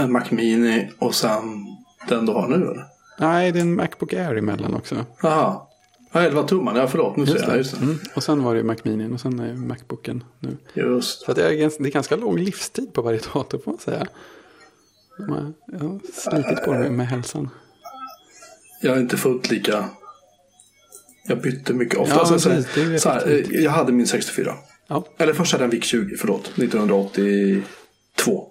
en Mac Mini och sen den du har nu eller? Nej, det är en Macbook Air emellan också. Jaha. Ja, 11 tumman. Ja, förlåt. Nu ser jag. det. Just det. Mm. Och sen var det ju Mac Mini och sen är Macbooken nu. Just. Så det, är, det är ganska lång livstid på varje dator får man säga. Jag har slitit på det med hälsan. Jag är inte fullt lika... Jag bytte mycket ofta. Ja, så, precis. Det så här, eh, jag hade min 64. Ja, Eller först hade jag en VIC 20, förlåt. 1982.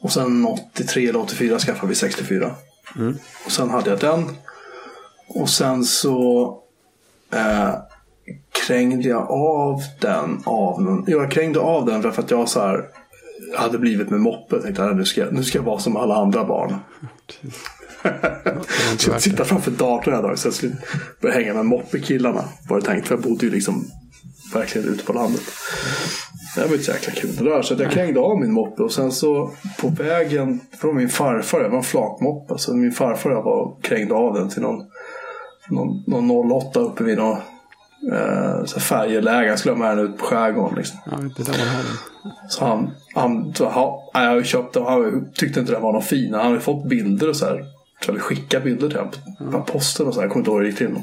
Och sen 83 eller 84 skaffade vi 64. Mm. Och sen hade jag den. Och sen så eh, krängde jag av den av någon, jag krängde av den för att jag så här hade blivit med moppe. Jag tänkte att nu ska, jag- nu ska jag vara som alla andra barn. Så sitta det. framför datorn hela dagen så jag skulle börja hänga med moppekillarna. Var det tänkt. För jag bodde ju liksom verkligen ute på landet. Det var inte så jäkla kul det där. Så att jag krängde av min moppe och sen så på vägen från min farfar. Jag var en flakmoppe. Så min farfar och jag var och krängde av den till någon, någon, någon 08 uppe vid någon eh, så färjeläge. Han skulle ha med den ut på skärgården. Liksom. Ja, det där den. Så han, han så, ha, jag har ju köpt den. Han tyckte inte den var någon fin. Han hade fått bilder och så här. Så jag hade skickat bilder till honom på posten och så här. Jag kommer inte ihåg hur det gick till.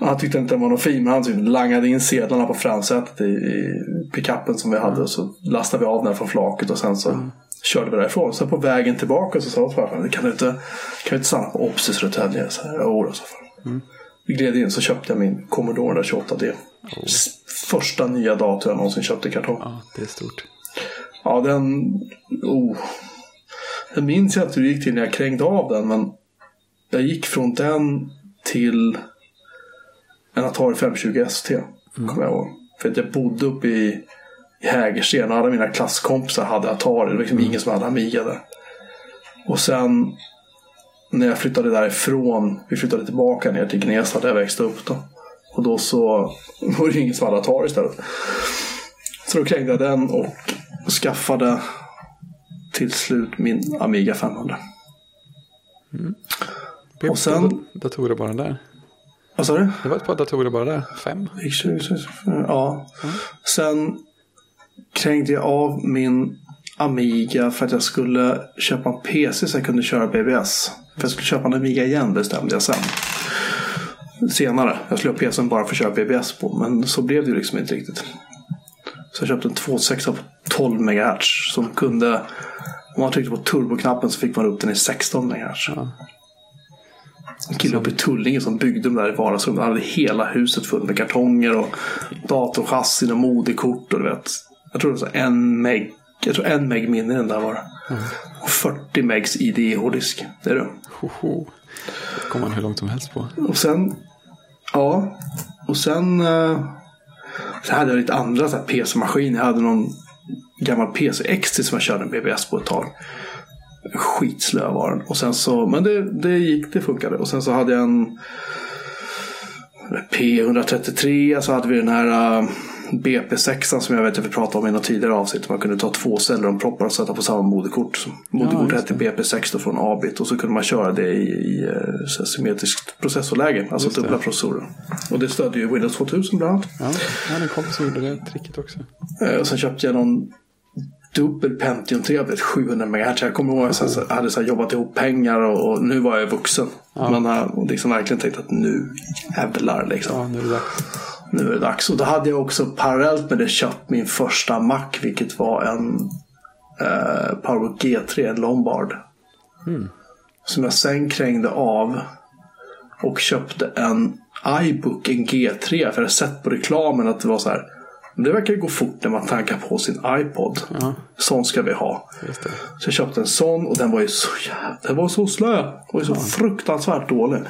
Han tyckte inte den var någon fin. Men han typ langade in sedlarna på framsätet i, i pickuppen som vi hade. Och så lastade vi av den från flaket och sen så körde vi därifrån. Så på vägen tillbaka så sa farfar. Kan du inte, kan du inte stanna på Obs i Södertälje? Så här, Jo då, sa farfar. Vi gled in så köpte jag min Commodore 128D. S- Första nya dator jag någonsin köpte i kartong. Ja, det är stort. Ja, den... Oh. Jag minns inte hur det gick till när jag krängde av den, men jag gick från den till en Atari 520 ST. Kommer jag ihåg. För att jag bodde uppe i, i Hägersten och alla mina klasskompisar hade Atari. Det var liksom ingen som hade Amiga där. Och sen när jag flyttade därifrån, vi flyttade tillbaka ner till Gnesta där jag växte upp då. Och då så [laughs] var det ingen som hade Atari istället. Så då krängde jag den och skaffade till slut min Amiga 500. Och sen- Datorer bara där. Vad sa du? Det var ett par datorer bara där. Fem. Ja. Sen krängde jag av min Amiga för att jag skulle köpa en PC så jag kunde köra BBS. För jag skulle köpa en Amiga igen bestämde jag sen. Senare. Jag skulle ha PCn bara för att köra BBS på. Men så blev det ju liksom inte riktigt. Så jag köpte en 2.6 på 12 MHz. Som kunde, om man tryckte på turboknappen så fick man upp den i 16 MHz. Ja. En kille uppe i Tullinge som byggde dem där i vardagsrummet. Han hade hela huset fullt med kartonger och datorchassin och modekort. Och du vet. Jag tror det var en meg. Jag tror en meg minne i den där var det. Och 40 megs IDE-hårddisk. Det är det. Hoho. Det kommer man hur långt som helst på. Och sen... Ja. Och sen... eh, Så hade jag lite andra PC-maskiner. Jag hade någon gammal PC XT som jag körde en BBS på ett tag. Skitslö var den. Och sen så, men det, det gick, det funkade. Och sen så hade jag en P133. Så hade vi den här eh, BP6 som jag vet att vi pratade om i något tidigare avsnitt. Man kunde ta två celler och sätta på samma moderkort. Moderkort just hette BP6 då från Abit. Och så kunde man köra det i, i här symmetriskt processorläge. Alltså Just det. dubbla processorer. Och det stödde ju Windows 2000 bland annat. Ja, jag hade en kompis som gjorde det tricket också. Eh, Och sen köpte jag någon dubbel Pentium 3 på 700 MHz. Jag kommer ihåg att jag hade så jobbat ihop pengar och, och nu var jag vuxen. Man har liksom verkligen tänkt att nu jävlar liksom. Ja, nu är det dags. Nu är det dags. Och då hade jag också parallellt med det köpt min första Mac. Vilket var en eh, Powerbook G3, en Lombard. Som jag sen krängde av. Och köpte en iBook, en G3. För jag hade sett på reklamen att det var så här. Det verkar ju gå fort när man tankar på sin iPod. Ja, Sån ska vi ha. Så jag köpte en sån och den var ju så jävla, den var så slö. Ju så fruktansvärt dålig.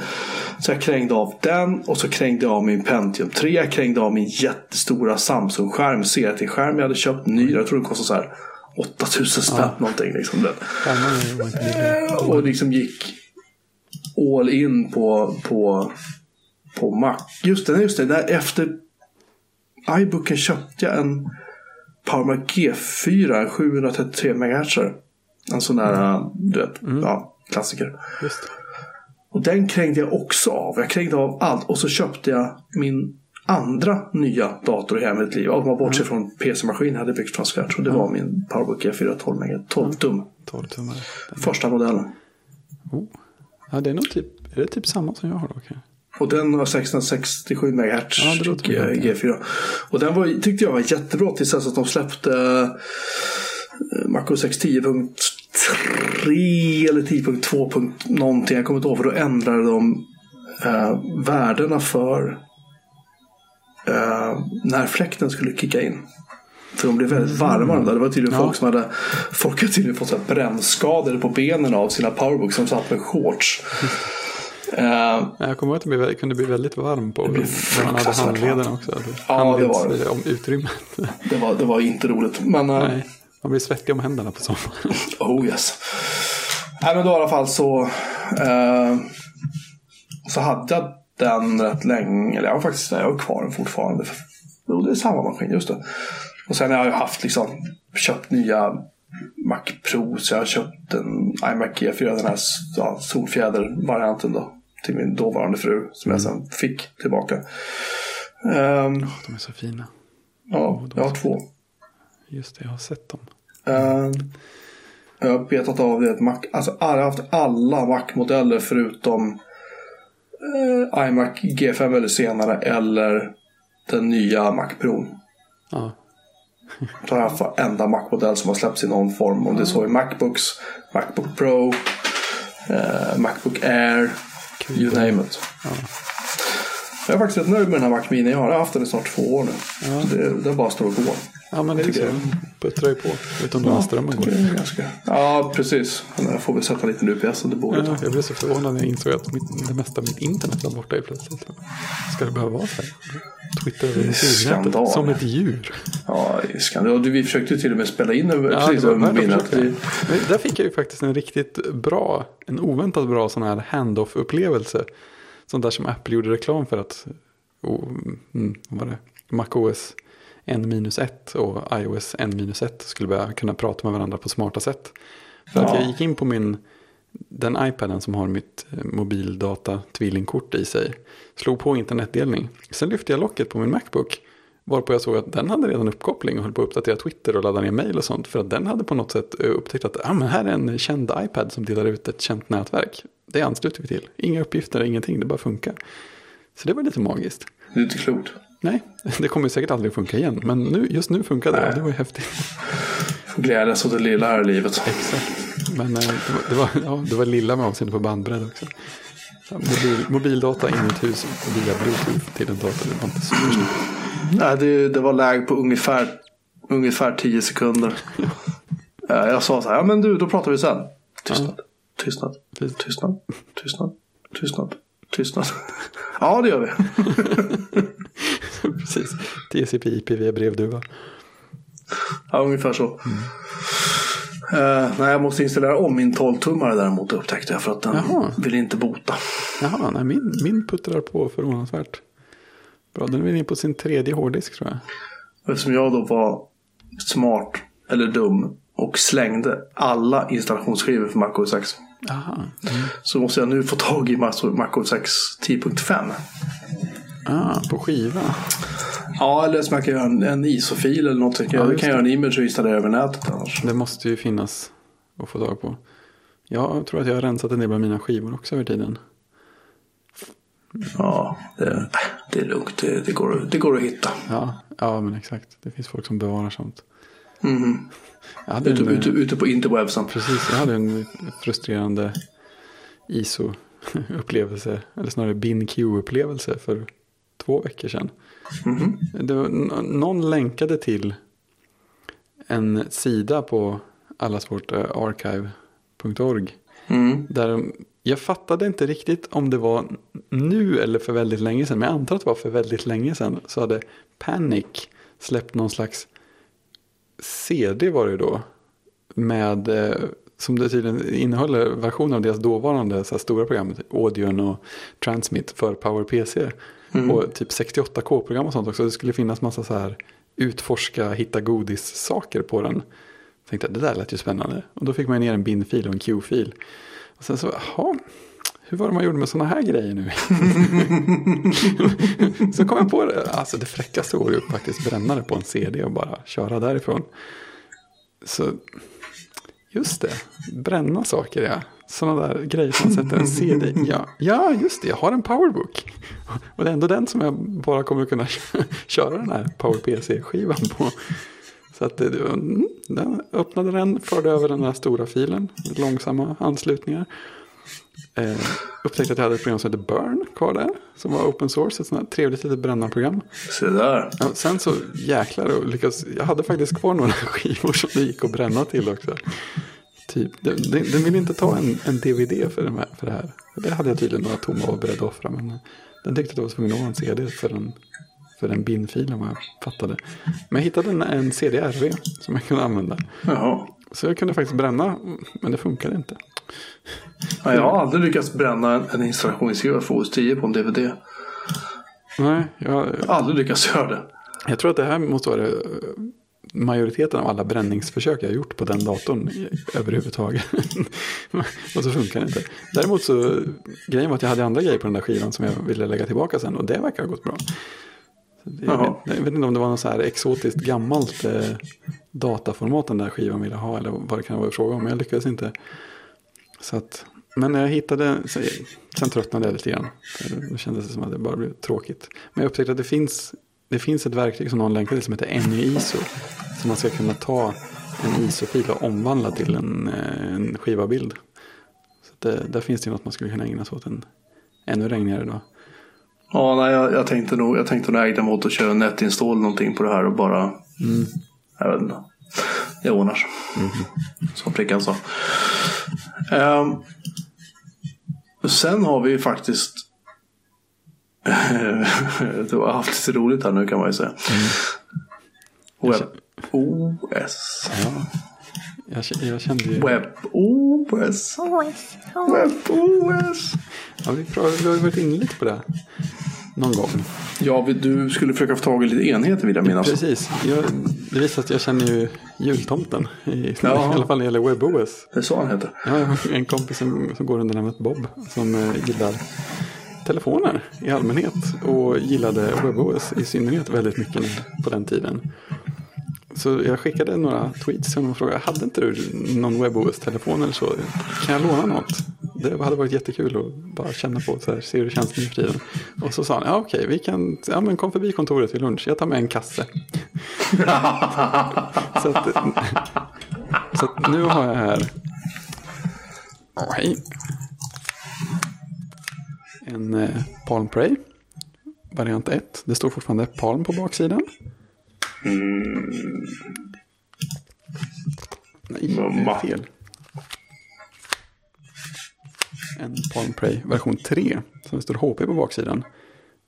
Så jag krängde av den och så krängde jag av min Pentium 3. Jag krängde av min jättestora Samsung-skärm, CRT-skärm jag hade köpt ny. Jag tror den kostade så här 8000 spänn någonting. Liksom. Den. Billiga. Och liksom gick all in på, på, på Mac. Just det, just det. Där efter iBooken köpte jag en PowerMac G4, en 733 MHz. En sån där, du vet, ja, klassiker. Just Och den krängde jag också av. Jag krängde av allt. Och så köpte jag min andra nya dator i hela mitt liv. Om man bortser från PC-maskin hade byggt från scratch. Och det var min Powerbook G4 12 MB. 12 tum. 12 tummar. Första modellen. Oh. Ja, det är nog typ, är det typ samma som jag har då? Okay. Och den har 667 MHz Ja, det låter G- bekant, G4. Och den var, tyckte jag var jättebra tills att de släppte eh, MacOS X 10.3 eller 10.2. någonting. Jag kommer inte ihåg för då ändrade de eh, värdena för eh, när fläkten skulle kicka in. För de blev väldigt varma de där. Det var tydligen Ja. folk som hade Folk hade tydligen fått så brännskador på benen av sina powerbooks som satt med shorts. [laughs] Ja, Jag kommer ihåg att det kunde bli väldigt varm på där man hade handlederna också. Ja, det var det. om utrymmet. Det var, det var inte roligt. Men, eh, Nej, man blir svettig om händerna på sommaren. [laughs] oh yes. Nej, men då i alla fall så, eh, så hade jag den rätt länge. Eller jag har faktiskt jag har kvar den fortfarande. Jo, det är samma maskin, just det. Och sen har jag haft liksom, köpt nya Mac Pro. Så jag har köpt en iMac G4, den här ja, solfjäder-varianten då. Till min dåvarande fru. Som jag sen fick tillbaka. Ehm, De är så fina. ja, jag har två. Just det, jag har sett dem. Eh, jag har betat av det. Mac, alltså, jag har haft alla Mac-modeller förutom eh, iMac G5 eller senare eller den nya Mac Pro. Ja, Så har jag haft varenda Mac-modell som har släppts i någon form. Om det är så i Macbooks, Macbook Pro, eh, Macbook Air, you name it. Jag är faktiskt rätt nöjd med den här Mac Mini jag har. Haft den i snart två år nu. Ja. Det, det bara står och går. Ja men det jag. Puttrar ju på. Utom när strömmen går. ganska... Ja, precis. Jag får väl sätta lite UPS under bordet. Ja, jag blev så förvånad när jag insåg att mitt, det mesta av mitt internet var borta i plötsligt. Ska det behöva vara så här? Twitter över som ett djur. Ja, skandal. Vi försökte till och med spela in över, Ja, precis över. Det- Men Där fick jag ju faktiskt en riktigt bra, en oväntat bra sån här hand-off-upplevelse. Sånt där som Apple gjorde reklam för att, oh, mm, vad var det, MacOS N-1 och iOS N-1 skulle börja kunna prata med varandra på smarta sätt. För att Ja. jag gick in på min, den iPaden som har mitt eh, mobildata tvillingkort i sig. Slog på internetdelning. Sen lyfte jag locket på min Macbook. Varpå jag såg att den hade redan uppkoppling och höll på att uppdatera Twitter och ladda ner mail och sånt. För att den hade på något sätt eh, upptäckt att ah, men här är en känd iPad som delar ut ett känt nätverk. Det ansluter vi till. Inga uppgifter, ingenting, det bara funkar. Så det var lite magiskt. Det är inte klokt. Nej, det kommer säkert aldrig funka igen. Men nu, just nu funkade det Nej. och det var ju häftigt. Glädjas åt det lilla här i livet. Exakt. Men eh, det var, det var, ja, det var lilla med avseende på bandbredd också. Mobil, mobildata in i ett hus via bluetooth till en dator. Det var inte supersnabbt. Nej, det, det var läge på ungefär, ungefär 10 sekunder. [laughs] Eh, Jag sa så här, ja men du, då pratar vi sen. Tystnad, tystnad, tystnad, tystnad, tystnad, tystnad. [laughs] Ja, det gör vi. [laughs] Precis. TCP IP via brevduva. Ja, ungefär så. Eh, nej, jag måste installera om min 12-tummare däremot upptäckte jag för att den Jaha. vill inte bota. Jaha, nej, min, min puttrar på förvånansvärt. Bra, den är inne på sin tredje hårddisk tror jag. Eftersom jag då var smart eller dum och slängde alla installationsskivor för Mac OS X. Jaha. Mm. Så måste jag nu få tag i Mac OS X 10.5. Ah, på skiva. Ja, eller så man kan göra en, en ISO-fil eller något. Jag Ja, kan just göra en image och installera över nätet annars. Det måste ju finnas att få tag på. Jag tror att jag har rensat en del av mina skivor också över tiden. Ja, det, det är lugnt. Det, det, går, det går att hitta. Ja, ja, men exakt. Det finns folk som bevarar sånt. Mhm. Jag hade Ute, en, ute, ute på interwebsen. Precis, jag hade en frustrerande ISO-upplevelse. Eller snarare BinQ-upplevelse för två veckor sedan. Mhm. Det var, någon länkade till en sida på allas vårt eh, archive.org. Mm. Där jag fattade inte riktigt om det var nu eller för väldigt länge sedan. Men jag antar att det var för väldigt länge sedan. Så hade Panic släppt någon slags CD var det då. Med, eh, som det tydligen innehåller versioner av deras dåvarande så stora program. Audion och Transmit för PowerPC. Och typ 68K-program och sånt också. Det skulle finnas massa så här utforska, hitta godis-saker på den. Jag tänkte att det där lät ju spännande. Och då fick man ner en bin-fil och en Q-fil. Och sen så, jaha, hur var det man gjorde med sådana här grejer nu? [laughs] så kom jag på det, alltså det fräckaste vore ju faktiskt bränna det på en CD och bara köra därifrån. Så just det, bränna saker ja. Sådana där grejer som sätter en CD ja, ja, just det, jag har en powerbook. Och det är ändå den som jag bara kommer kunna [laughs] köra den här PowerPC-skivan på. Så att det, mm, den öppnade den, förde över den där stora filen, långsamma anslutningar. Eh, upptäckte att jag hade ett program som heter Burn kvar där. Som var open source, ett sånt här trevligt litet brännarprogram. Se där. Ja, sen så jäklar och lyckas, jag hade faktiskt kvar några [laughs] skivor som det gick att bränna till också. Typ, den, den, den ville inte ta en, en DVD för, här, för det här. Det hade jag tydligen några tomma och beredd att offra. Men den tyckte att jag var tvungen att ha en CD för en, för den bin-filen vad jag fattade. Men jag hittade en, en CD-RV som jag kunde använda. Jaha. Så jag kunde faktiskt bränna, men det funkade inte. Ja, jag har aldrig lyckats bränna en, en installationsskrivare för OS 10 på en DVD. Nej, jag, aldrig lyckats göra det. jag tror att det här måste vara det, majoriteten av alla bränningsförsök jag har gjort på den datorn överhuvudtaget. [laughs] och så funkar det inte. Däremot så, grejen var att jag hade andra grejer på den där skivan som jag ville lägga tillbaka sen och det verkar ha gått bra. Jag, vet, jag vet inte om det var något så här exotiskt gammalt eh, dataformat den där skivan ville ha eller vad det kan vara fråga om. Men jag lyckades inte. Så att, men när jag hittade, sen tröttnade jag lite grann. För Då kändes det som att det bara blev tråkigt. Men jag upptäckte att det finns, det finns ett verktyg som någon länkade till som heter NUISO. Som man ska kunna ta en ISO-fil och omvandla till en, en skivabild. Så det, där finns det något man skulle kunna ägna sig åt en ännu regnigare dag. Ja, nej, jag, jag tänkte nog, jag tänkte nog ägna mig åt att köra netinstall någonting på det här och bara... Jag vet inte. Det ordnar sig. Som flickan sa. Ehm, sen har vi faktiskt... [laughs] du har haft lite roligt här nu kan man ju säga. WebOS. Ja, jag, jag kände ju... WebOS. WebOS. Ja, vi, pratar, vi har ju varit inne lite på det. Någon gång. Ja, du skulle försöka få tag i lite enheter vill jag minnas. Precis. Jag, det visar att jag känner ju jultomten. I, Ja. I alla fall när det gäller WebOS. Det är så han heter. Har en kompis som, som går under namnet Bob. Som eh, gillar telefoner i allmänhet. Och gillade WebOS i synnerhet väldigt mycket på den tiden. Så jag skickade några tweets till honom och frågade. Hade inte du någon WebOS-telefon eller så? Kan jag låna något? Det hade varit jättekul att bara känna på. Så här, se hur det känns nu för tiden. Och så sa han. Ja okej, vi kan. Ja men kom förbi kontoret till lunch. Jag tar med en kasse. så, att, så att nu har jag här. Åh, hej. En eh, Palm Prey. Variant 1. Det står fortfarande Palm på baksidan. Nej, det är fel. En Palm Prey version 3. Som det står HP på baksidan.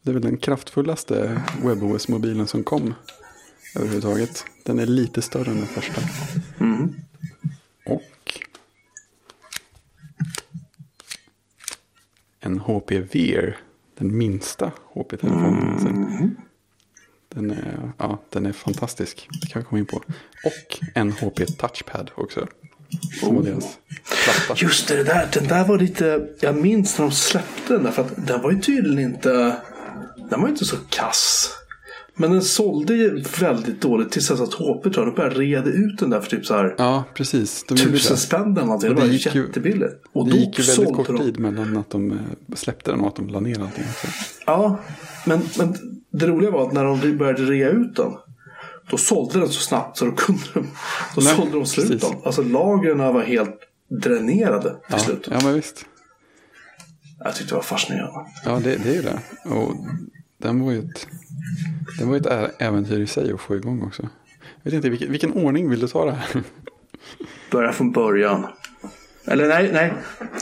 Det är väl den kraftfullaste WebOS-mobilen som kom överhuvudtaget. Den är lite större än den första. Och en HP Veer. Den minsta HP-telefonen. någonsin. Den är, ja, den är fantastisk. Det kan vi komma in på. Och en HP Touchpad också. Som var deras platta. Just det, där, den där var lite... Jag minns när de släppte den där. För att den var ju tydligen inte... Den var ju inte så kass. Men den sålde ju väldigt dåligt tills dess att HP tror jag, de började reda ut den där för typ så här Ja, precis. De tusen spänn eller någonting. Det det var gick jättebilligt. Och Det gick ju väldigt kort de- tid mellan att de eh, släppte den och att de la ner allting. också. Ja, men, men det roliga var att när de började rea ut den. Då sålde den så snabbt så då kunde de, då Nej, sålde de slut den. Alltså lagren var helt dränerade till Ja, slut. ja, men visst. Jag tyckte det var fascinerande. Ja, det, det är ju det. Och den var ju ett, den var ett äventyr i sig att få igång också. Jag vet inte, vilken, vilken ordning vill du ta det här? Börja från början. Eller nej, nej.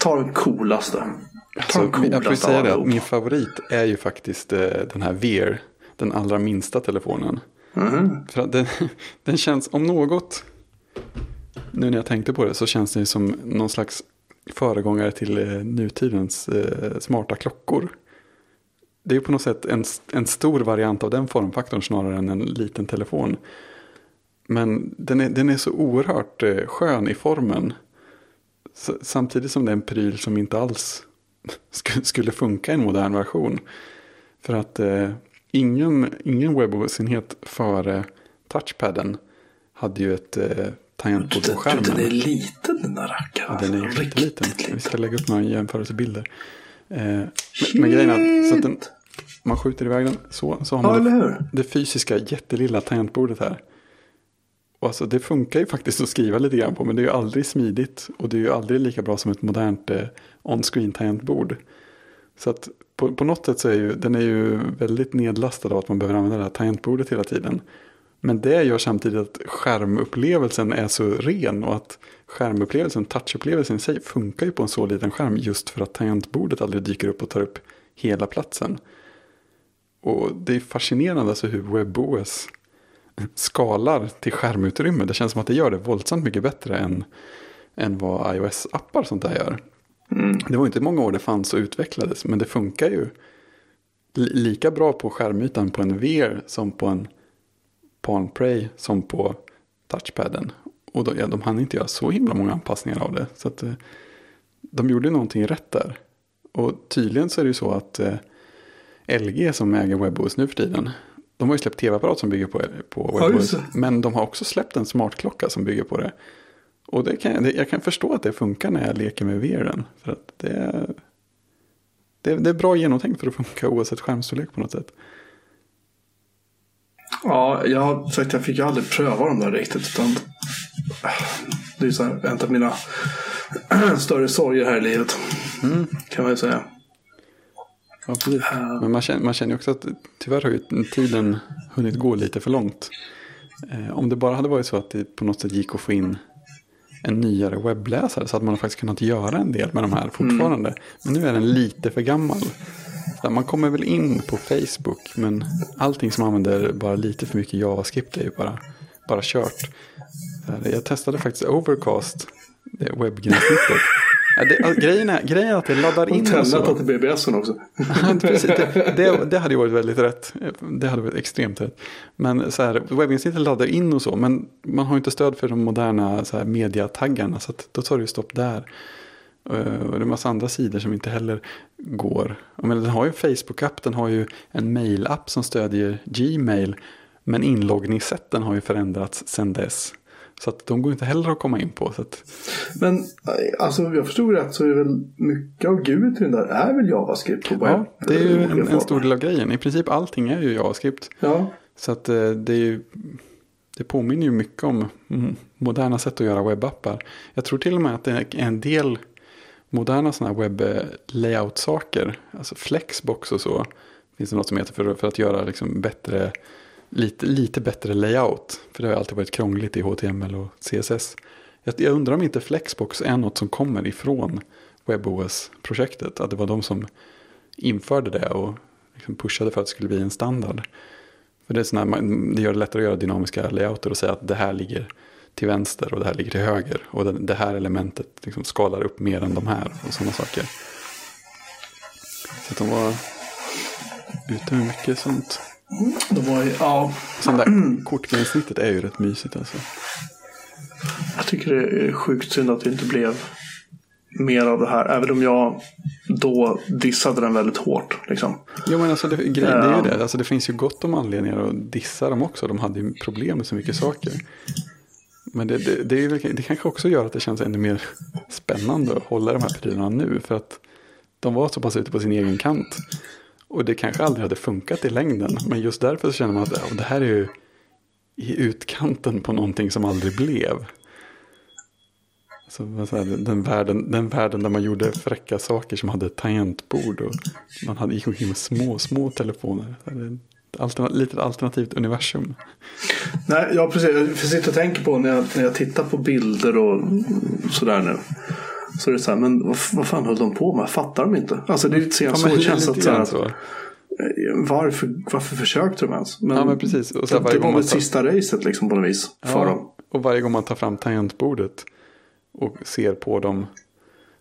Ta den coolaste. Ta Så, den coolaste jag får säga det min favorit är ju faktiskt eh, den här Veer. Den allra minsta telefonen. Mhm. För den, [laughs] den känns, om något, nu när jag tänkte på det, så känns den som någon slags föregångare till eh, nutidens eh, smarta klockor. Det är ju på något sätt en, en stor variant av den formfaktorn snarare än en liten telefon. Men den är, den är så oerhört skön i formen. Samtidigt som det är en pryl som inte alls skulle funka i en modern version. För att eh, ingen, ingen webbOS-enhet före touchpaden hade ju ett eh, tangentbord på skärmen. Den är liten den där rackaren. Ja, den är riktigt liten. liten. Vi ska lägga upp några jämförelsebilder. Eh, men, men grejen är att, så att den, man skjuter iväg den så, så har Ja, man eller det, det fysiska jättelilla tangentbordet här. Och alltså, det funkar ju faktiskt att skriva lite grann på men det är ju aldrig smidigt och det är ju aldrig lika bra som ett modernt eh, on-screen tangentbord. Så att på, på något sätt så är ju den är ju väldigt nedlastad av att man behöver använda det här tangentbordet hela tiden. Men det gör samtidigt att skärmupplevelsen är så ren och att skärmupplevelsen, touchupplevelsen i sig funkar ju på en så liten skärm just för att tangentbordet aldrig dyker upp och tar upp hela platsen. Och det är fascinerande alltså hur WebOS skalar till skärmutrymme. Det känns som att det gör det våldsamt mycket bättre än, än vad iOS-appar sånt där gör. Det var inte många år det fanns och utvecklades men det funkar ju li- lika bra på skärmytan på en VR som på en Palm Prey som på touchpaden. Och då, ja, de hann inte göra så himla många anpassningar av det. Så att, eh, de gjorde någonting rätt där. Och tydligen så är det ju så att eh, LG som äger WebOS nu för tiden. De har ju släppt tv-apparat som bygger på, på Ja, det. men de har också släppt en smartklocka som bygger på det. Och det kan, jag- det, jag kan förstå att det funkar när jag leker med VRen. För att det, är- det, det är bra genomtänkt för att funka oavsett skärmstorlek på något sätt. Ja, jag har sagt jag fick ju aldrig pröva dem där riktigt. Utan det är så här, en av mina [clears throat] större sorger här i livet. Mm. Kan man ju säga. Ja, precis. Men man känner, man känner också att tyvärr har ju tiden hunnit gå lite för långt. Eh, om det bara hade varit så att det på något sätt gick att få in en nyare webbläsare så hade man faktiskt kunnat göra en del med de här fortfarande. Men nu är den lite för gammal. Så man kommer väl in på Facebook men allting som använder bara lite för mycket JavaScript är ju bara, bara kört. Eh, Jag testade faktiskt Overcast, det webbgränssnittet. Ja, det, alltså, grejen, är, grejen är att det laddar in Och tändlat till BBSen också. [laughs] Precis, det, det, det hade ju varit väldigt rätt. Det hade varit extremt rätt. Men så här, webbgränssnittet laddar in och så. Men man har ju inte stöd för de moderna så här, mediataggarna. Så att, då tar det ju stopp där. Eh, Och det är en massa andra sidor som inte heller går. Menar, den har ju Facebook-app, den har ju en mail-app som stödjer Gmail. Men inloggningssätten har ju förändrats sedan dess. Så att de går inte heller att komma in på. Så att, Men alltså, jag förstod rätt så är väl mycket av Gud till den där är väl JavaScript på ja, det är ju en, en stor del av grejen. I princip allting är ju JavaScript. Ja, Så att eh, det är ju, det påminner ju mycket om moderna sätt att göra webbappar. Jag tror till och med att det är en del moderna sådana här webb-layout-saker, alltså flexbox och så, finns det något som heter för, för att göra liksom bättre, lite, lite bättre layout. För det har alltid varit krångligt i HTML och CSS. Jag, jag undrar om inte flexbox är något som kommer ifrån WebOS-projektet. Att det var de som införde det och liksom pushade för att det skulle bli en standard. För det, är här, man- det gör det lättare att göra dynamiska layouter och säga att det här ligger till vänster och det här ligger till höger. Och det, det här elementet liksom skalar upp mer än de här och sådana saker. Så att de var ute med mycket sånt de var ju, ja, Sen där kortgränssnittet är ju rätt mysigt alltså. jag tycker det är sjukt synd att det inte blev mer av det här. Även om jag då dissade den väldigt hårt. Liksom. Jo men alltså det, grej, det är ju Ja. det. Alltså det finns ju gott om anledningar att dissa dem också. De hade ju problem med så mycket saker. Men det, det, det, är det kanske också gör att det känns ännu mer spännande att hålla de här prylarna nu. För att de var så pass ute på sin egen kant. Och det kanske aldrig hade funkat i längden. Men just därför så känner man att ja, det här är ju i utkanten på någonting som aldrig blev. Så, så här, den, världen, den världen där man gjorde fräcka saker som hade tangentbord. Och man hade, gick omkring med små, små telefoner. Det ett alterna, litet alternativt universum. Nej, ja, precis. Jag sitter och tänker på när jag, när jag tittar på bilder och sådär nu. Så är det så här, men vad, vad fan höll de på med? Fattar de inte? Alltså det är lite Ja, så, så det känns att så här, så. eh, varför, varför försökte de ens? Men, Ja, men precis. Och så här det, var väl tar- sista racet liksom på något vis för dem. och varje gång man tar fram tangentbordet och ser på dem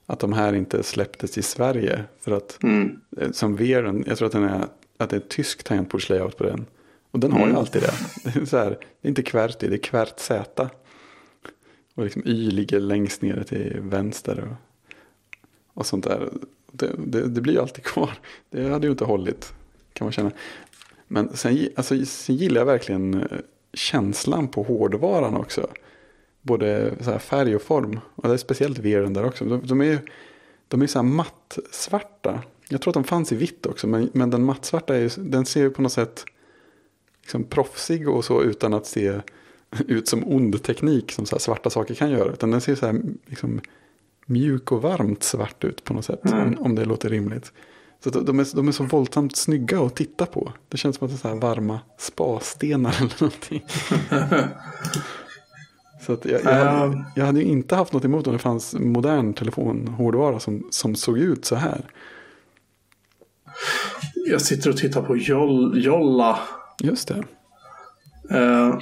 att de här inte släpptes i Sverige. För att Mm. eh, som VRen, jag tror att, den är, att det är tysk tangentbordslayout på den. Och den har Mm. ju alltid det. [laughs] Det är, så här, det är inte QWERTY, det är QWERT Z. Och liksom Y ligger längst nere till vänster. Och, och sånt där. Det, det, det blir ju alltid [laughs] kvar. Det hade ju inte hållit kan man känna. Men sen, alltså, sen gillar jag verkligen eh, känslan på hårdvaran också. Både så här färg och form. Och det är speciellt veren där också. De, de är ju de är så här mattsvarta. Jag tror att de fanns i vitt också. Men, men den mattsvarta är ju, den ser ju på något sätt liksom proffsig och så utan att se [laughs] ut som ond teknik som så svarta saker kan göra. Utan den ser så här liksom, mjuk och varmt svart ut på något sätt. Mm. Om, om det låter rimligt. Så de är, de är så våldsamt snygga att titta på. Det känns som att det är så här varma spastenar eller någonting. [laughs] så att jag, jag, hade, ehm. jag hade ju inte haft något emot om det fanns modern telefonhårdvara som, som såg ut så här. Jag sitter och tittar på Jolla. Just det. Uh,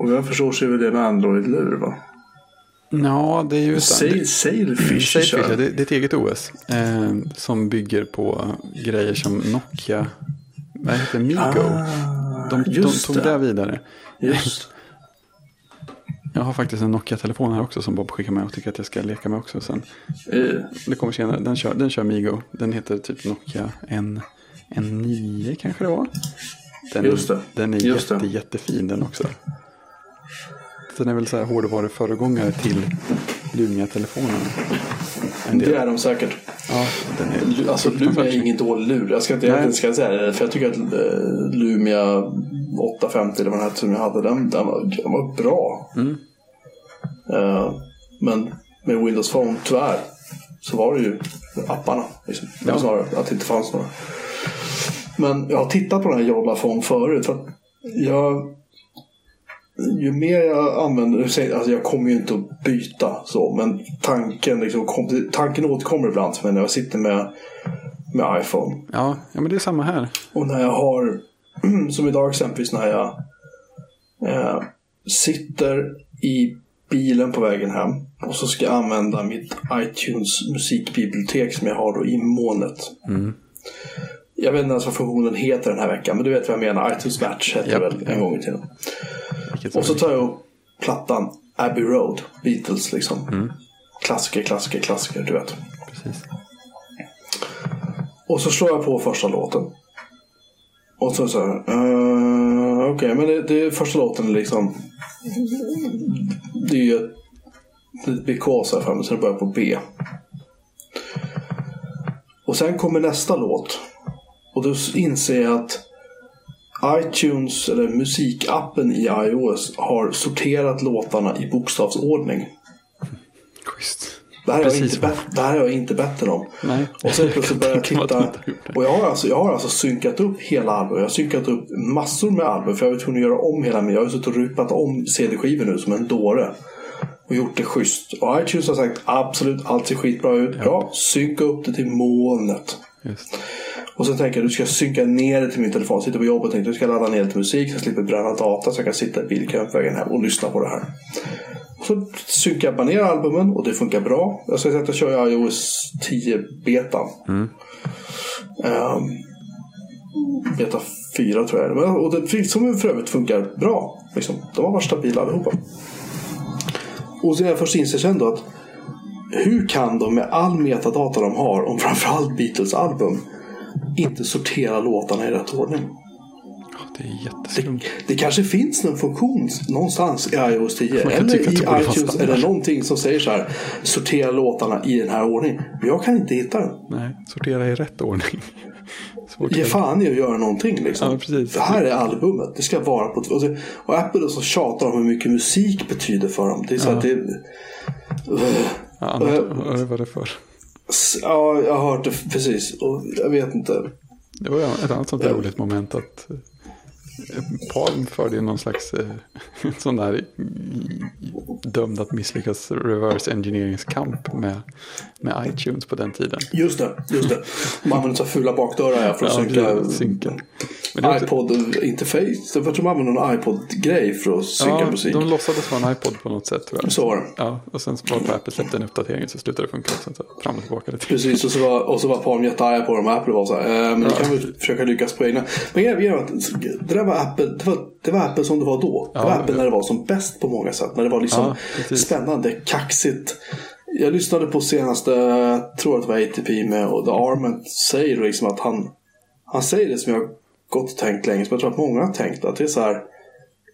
och jag förstår sig väl det med Android-lur va? Ja, det är ju... Sail, Sailfish. Sailfish det, det, är ett eget OS. Eh, som bygger på grejer som Nokia. Vad heter Migo? Ah, de, de tog det. det vidare. Just. [laughs] Jag har faktiskt en Nokia-telefon här också som Bob skickar med och tycker att jag ska leka med också sen. Uh. Det kommer senare. Den kör, den kör Migo. Den heter typ Nokia N, N9 kanske det var. Den, Just det. Den är Just jätte, det. jättefin den också. Den är väl så här hårdvaruföregångare till Lumia-telefonen. Det är de säkert. Ja, den är alltså Lumia är ingen dålig lur. Jag ska inte egentligen ska säga det. För jag tycker att uh, Lumia 850 eller vad den hette som jag hade. Den, den, var, den var bra. Mm. Uh, men med Windows Phone tyvärr så var det ju apparna. Liksom. Ja. Snarare att det inte fanns några. Men jag har tittat på den här Jolla Phone förut. För jag ju mer jag använder, alltså jag kommer ju inte att byta så, men tanken, liksom, tanken återkommer ibland för mig när jag sitter med, med iPhone. Ja, ja, men det är samma här. Och när jag har, [clears throat] som idag exempelvis när jag eh, sitter i bilen på vägen hem och så ska jag använda mitt iTunes musikbibliotek som jag har då i molnet. Mm. Jag vet inte ens vad funktionen heter den här veckan, men du vet vad jag menar. iTunes Match hette yep. väl en gång i tiden. Och så tar jag upp plattan Abbey Road, Beatles liksom. Mm. Klassiker, klassiker, klassiker, du vet. Precis. Och så slår jag på första låten. Och så så här, uh, okej, okay, men det, det första låten är liksom, det är ju ett because här framme, så det börjar på B. Och sen kommer nästa låt. Och då inser jag att iTunes, eller musikappen i iOS, har sorterat låtarna i bokstavsordning. Schysst. Det här, Precis. inte, det här har jag inte bett om. Nej. Och sen plötsligt börjar jag [laughs] titta. Och jag har, alltså, jag har alltså synkat upp hela albumet. Jag har synkat upp massor med album. För jag var tvungen att göra om hela min. Jag har suttit och rupat om CD-skivor nu som en dåre. Och gjort det schysst. Och iTunes har sagt absolut, allt ser skitbra ut. Bra, synka upp det till molnet. Just. Och så tänker jag att du ska synka ner det till min telefon. Sitter på jobbet och tänker du ska ladda ner lite musik så jag slipper bränna data så jag kan sitta i bilkön på vägen hem och lyssna på det här. Och så synkar jag bara ner albumen och det funkar bra. Jag ska säga att jag kör iOS 10 betan. Mm. Um, beta 4 tror jag Och det som för övrigt funkar bra. Liksom. De har varit stabila allihopa. Och så jag först inser sen då att hur kan de med all metadata de har om framförallt Beatles album inte sortera låtarna i rätt ordning. Det är jätteskumt. Det, det, kanske finns någon funktion någonstans i iOS 10 eller i iTunes eller någonting som säger så här. Sortera låtarna i den här ordningen. Men jag kan inte hitta den. Nej, sortera i rätt ordning. [laughs] Ge fan i att göra någonting liksom. Ja, det här är albumet. Det ska vara på... Och, och Apple så tjatar om hur mycket musik betyder för dem. Det är så ja. att det... Uh, ja, annat, uh, vad är det för? Ja, jag har hört det precis. Och jag vet inte. Det var ett annat sånt roligt moment att Palm förde ju någon slags eh, [laughs] sån där dömd att misslyckas reverse engineeringskamp med, med iTunes på den tiden. Just det, just det. Man använder så fula bakdörrar för att ja, synka, synka. iPod-interface. Jag tror man använder någon iPod-grej för att synka ja, musik. de låtsades vara en iPod på något sätt. Tror jag. Så var det. Ja, och sen var det Apple släppte en uppdatering så slutade det funka. så fram och tillbaka. Lite. Precis, och så var, och så var Palm jättearga på dem och Apple var så här, eh, men ja. kan vi försöka lyckas på egna. Men jag, jag, det där var Apple, det var, det var Apple som det var då. Det var Apple när det var som bäst på många sätt. När det var liksom spännande, kaxigt Jag lyssnade på senaste, tror att det var ATP med och The Arment säger liksom att han, han säger det som jag gått och tänkt länge, som jag tror att många har tänkt. Att det är så här,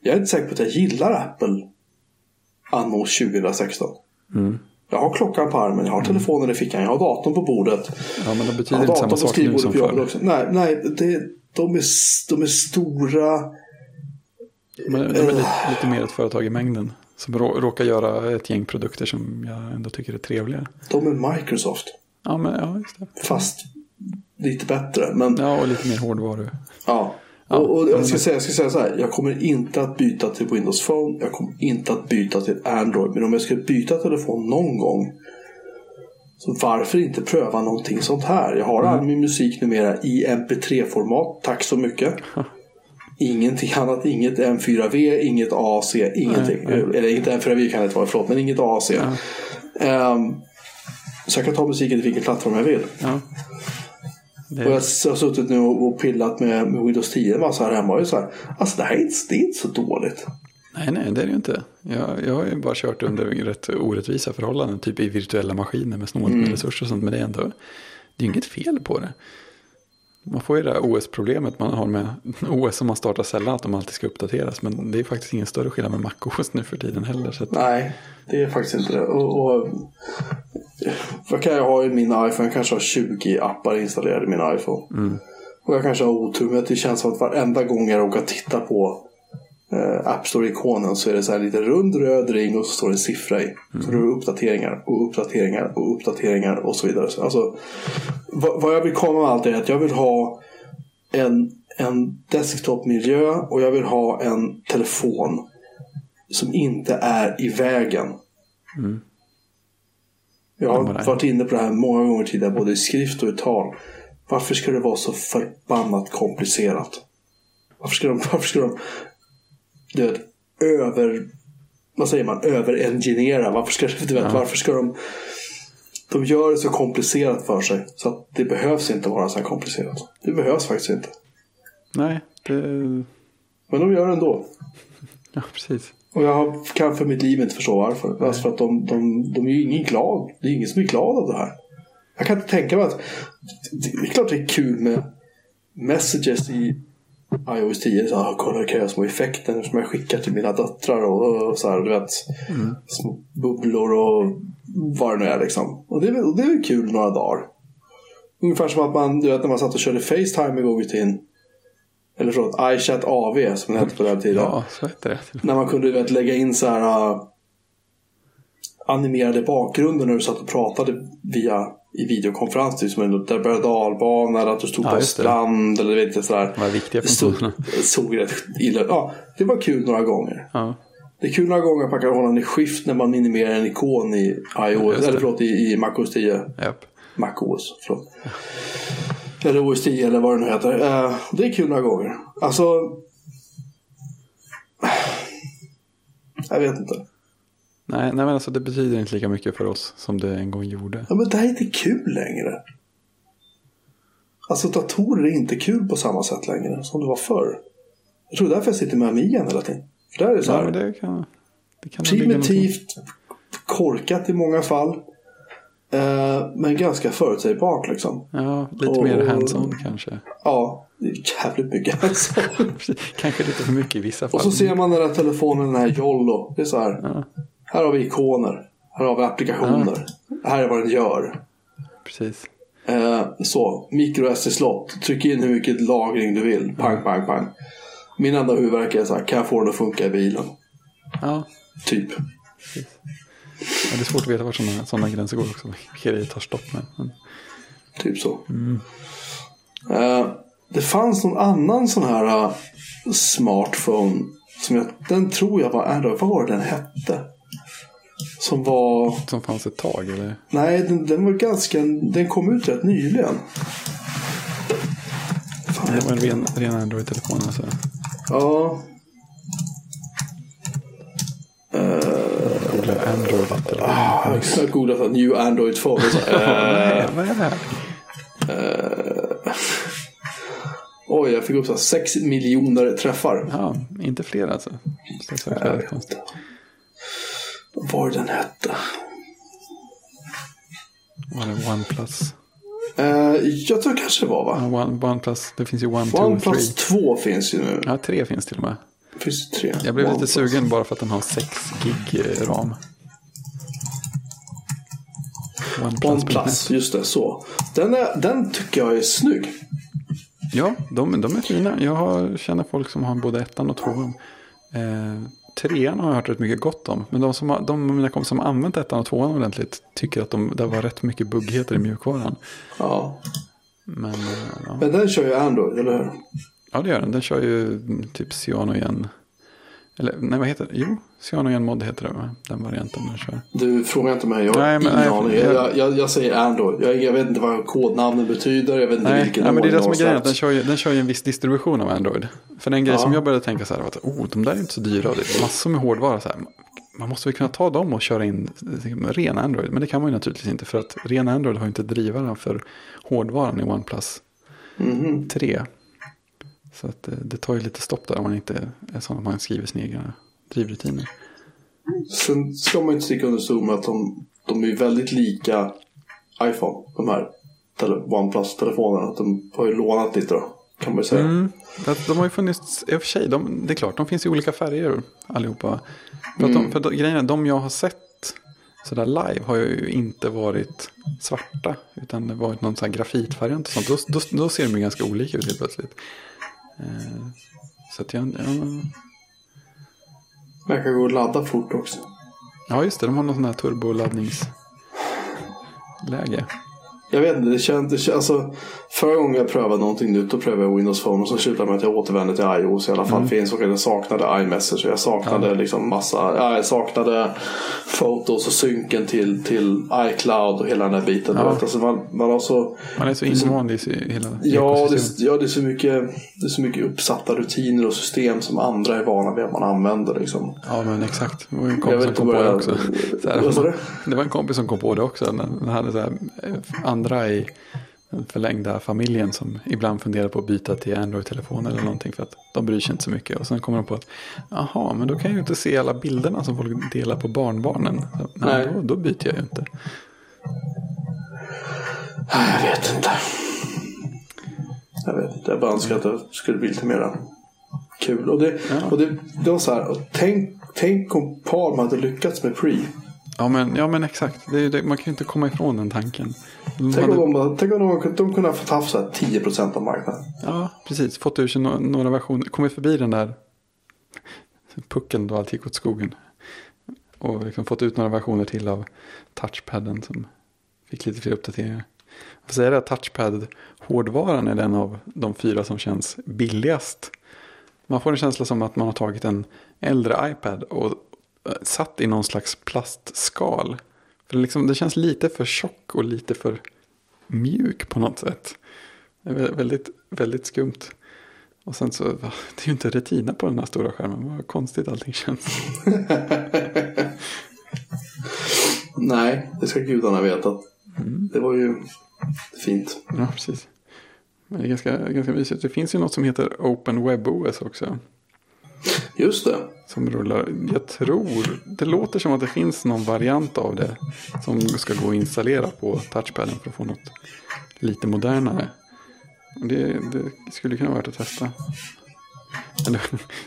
jag är inte säker på att jag gillar Apple anno 2016. Mm. Jag har klockan på armen, jag har telefonen i fickan, jag har datorn på bordet. Ja, men det Jag betyder har inte samma sak nu som förr. Nej, nej det, de, är, de är stora. Men de är lite, lite mer ett företag i mängden. Som rå, råkar göra ett gäng produkter som jag ändå tycker är trevliga. De är Microsoft. Ja, men ja, just det. Fast lite bättre. Men Ja, och lite mer hårdvaru. Ja. Ja, och, och ja, jag, ska säga, jag ska säga så här. Jag kommer inte att byta till Windows Phone. Jag kommer inte att byta till Android. Men om jag ska byta telefon någon gång. Så varför inte pröva någonting sånt här? Jag har all min musik numera i MP3-format. Tack så mycket. [laughs] Ingenting annat. Inget M4V, inget AC, ingenting. Nej, Eller inget M4V kan det inte vara, förlåt. Men inget AC. Ehm, så jag kan ta musiken till vilken plattform jag vill. Ja. Det, Och jag har suttit nu och pillat med, med Windows 10 en massa här hemma. Och så här, alltså det här är inte, det är inte så dåligt. Nej, nej, det är det ju inte. Jag, jag har ju bara kört under [laughs] rätt orättvisa förhållanden. Typ i virtuella maskiner med snålt Mm. med resurser och sånt. Men det är ändå, det är ju inget fel på det. Man får ju det här OS-problemet man har med [laughs] OS som man startar sällan. Att de alltid ska uppdateras. Men det är faktiskt ingen större skillnad med MacOS nu för tiden heller. Så att, Nej, det är faktiskt inte det. Och, och, vad kan jag ha i min iPhone? Jag kanske har 20 appar installerade i min iPhone. Och jag kanske har otur med att det känns som att varenda gång jag råkar titta på eh, App Store-ikonen så är det så här lite rund röd ring och så står det en siffra i. Så då är det uppdateringar och uppdateringar och uppdateringar och så vidare. Så, Alltså, vad, vad jag vill komma med allt är att jag vill ha en, en desktop-miljö och jag vill ha en telefon som inte är i vägen. Jag Ja, har varit inne på det här många gånger tidigare, både i skrift och i tal. Varför ska det vara så förbannat komplicerat? Varför ska de, [laughs] varför ska de du vet, över... Vad säger man? Överengineera. Varför ska, du vet, varför ska de... De gör det så komplicerat för sig. Så att det behövs inte vara så här komplicerat. Det behövs faktiskt inte. nej, det, Men de gör det ändå. [laughs] ja precis. Och jag har- kan för mitt liv inte förstå varför. Alltså för att de, de, de är ju ingen glad. Det är ingen som är glad av det här. Jag kan inte tänka mig att... Det är klart det är kul med messages i iOS 10. Så här, kolla vilka jag små effekter som jag skickar till mina döttrar. Och, och så här, du vet. Små bubblor och vad det nu är liksom. Och det väl- det är väl kul några dagar. Ungefär som att man, du vet när man satt och körde Facetime i tiden. Eller förlåt, iChat AV som det hette på den tiden. Ja, så heter det. När man kunde vet, lägga in så här uh, animerade bakgrunder när du satt och pratade via i videokonferens. Typ som en berg och dalbana eller att du stod Ja, på det. strand. Eller vet, så här. De viktiga funktionerna. såg rätt illa Ja, det var kul några gånger. Ja, Det är kul några gånger att man kan hålla en i skift när man minimerar en ikon i iOS, eller förlåt, i, i MacOS 10. japp. MacOS, förlåt. Eller OS 10 eller vad det nu heter. Eh, det är kul några gånger. Alltså... Jag vet inte. Nej, nej, men alltså det betyder inte lika mycket för oss som det en gång gjorde. Ja, men det här är inte kul längre. Alltså datorer är inte kul på samma sätt längre som det var förr. Jag tror därför jag sitter med Amigan hela tiden. För där är det så Ja, här. men det kan, det kan primitivt, korkat i många fall. Eh, men ganska förutsägbart liksom. Ja, lite Och- mer hands-on kanske. Ja, det är jävligt mycket. Alltså. [laughs] kanske lite för mycket i vissa fall. Och så ser man den här telefonen, den här Jollo. Det är så här. Ja, Här har vi ikoner. Här har vi applikationer. Här är vad den gör. precis. Eh, så, micro SD-slott. Tryck in hur mycket lagring du vill. Pang, pang, pang. Min enda huvudvärk är så här, kan jag få den att funka i bilen? Ja, Typ. ja, det är svårt att veta var sådana, sådana gränser går också. Vilka det tar stopp med. Men, Typ så. Eh, det fanns någon annan sån här eh, smartphone. Som jag, den tror jag var Android. Vad var det den hette? Som var... som fanns ett tag eller? Nej, den, den var ganska... Den kom ut rätt nyligen. Fan, Det var en ren, ren Android-telefon alltså. Ja. Googla Android-telefon. Jag har googlat att New Android Phone. Så, eh, Nej, vad är det här? oj, jag fick upp så här 6 miljoner träffar. Ja, inte fler alltså. Jag vet konst. inte. Vad var den hette? Var det OnePlus? Eh, jag tror kanske det var va? Ja, One, OnePlus. Det finns ju One, Two, OnePlus Three. 2 finns ju nu. Ja, tre finns till och med. Finns det tre? Jag blev lite OnePlus. sugen bara för att den har 6 gig eh, ram. OnePlus, just det. Så. Den, är, den tycker jag är snygg. Ja, de, de är fina. Jag har, känner folk som har både ettan och tvåan. Eh, trean har jag hört rätt mycket gott om. Men de, som har, de mina kompisar som har använt ettan och tvåan ordentligt tycker att de, det var rätt mycket buggheter i mjukvaran. Ja. Men eh, ja. Men den kör ju Android, eller hur? ja, det gör den. Den kör ju typ Cyanogen. Eller nej, vad heter det? Jo, Cyanogen mod heter det. Den varianten den kör. Du frågar inte mig. Jag har Nej, men- ingen aning. jag- Jag, jag, jag säger Android. Jag, jag vet inte vad kodnamnet betyder. Jag vet inte Nej, vilken nej men det är det som är grejen. Den kör, ju, den kör ju en viss distribution av Android. För den grej Ja. som jag började tänka så här var att oh, de där är inte så dyra. Det är massor med hårdvara. Så här. Man måste väl kunna ta dem och köra in liksom, ren Android. Men det kan man ju naturligtvis inte. För att ren Android har ju inte drivaren för hårdvaran i OnePlus Mhm. 3. Så att, eh, det tar ju lite stopp där om man inte är sån att man skriver sina egna drivrutiner. Sen ska man inte sticka under stol med att de, de är väldigt lika iPhone. De här tele, OnePlus-telefonerna. De har ju lånat lite då. Kan man ju säga. Mm. De har ju funnits, i och för sig, de, det är klart, de finns i olika färger allihopa. För, att de, för de, grejen är, de jag har sett sådär live har ju inte varit svarta. Utan det har varit någon sån här grafitvariant och sånt. Då, då, då ser de ju ganska olika ut helt plötsligt. Eh, så att jag, jag kan gå och ladda fort också. ja, just det, de har någon sån här turboladdningsläge. Jag vet inte, det kändes, alltså, förra gången jag prövade någonting nytt då prövade jag Windows Phone och så slutade med att jag återvände till iOS i alla fall. För jag insåg att jag saknade iMessage och jag saknade liksom massa, ja, jag saknade fotos och synken till, till iCloud och hela den där biten. Ja. Alltså man, man har så, Man är så invand i hela ja, det, ja det, är så mycket, det är så mycket uppsatta rutiner och system som andra är vana vid att man använder. Liksom. Ja, men exakt. Det var en kompis som kom på det också. Här? Det var en kompis som kom på det också. Han hade så här, eh, andra i den förlängda familjen som ibland funderar på att byta till Android-telefon eller någonting för att de bryr sig inte så mycket. Och sen kommer de på att jaha, men då kan jag ju inte se alla bilderna som folk delar på barnbarnen. Så, nej. Då, då byter jag ju inte. Jag vet inte. Jag vet inte. Jag bara önskar att det skulle bli lite mer kul. Och det, Ja. och det, det var så här. Tänk, tänk om Palm hade lyckats med Pre. Ja, men, ja, men exakt. Det det, man kan ju inte komma ifrån den tanken. De Tänk hade- om de, tänk om de, de kunde ha fått haft så här 10% av marknaden. Ja, precis. Fått ur sig no- några versioner. Kommit förbi den där pucken då allt gick åt skogen. Och liksom fått ut några versioner till av touchpadden som fick lite fler uppdateringar. Jag säga det touchpad-hårdvaran är den av de fyra som känns billigast. Man får en känsla som att man har tagit en äldre iPad och satt i någon slags plastskal. För det, liksom, det känns lite för tjock och lite för mjuk på något sätt. Det är vä- väldigt, väldigt skumt. Och sen så, va, det är ju inte retina på den här stora skärmen. Vad konstigt allting känns. [laughs] Nej, det ska gudarna veta. Det var ju fint. Ja, precis. Men det är ganska, ganska mysigt. Det finns ju något som heter Open Web OS också. Just det. Som rullar. Jag tror, det låter som att det finns någon variant av det. Som ska gå att installera på touchpaden för att få något lite modernare. Det, det skulle kunna vara värt att testa.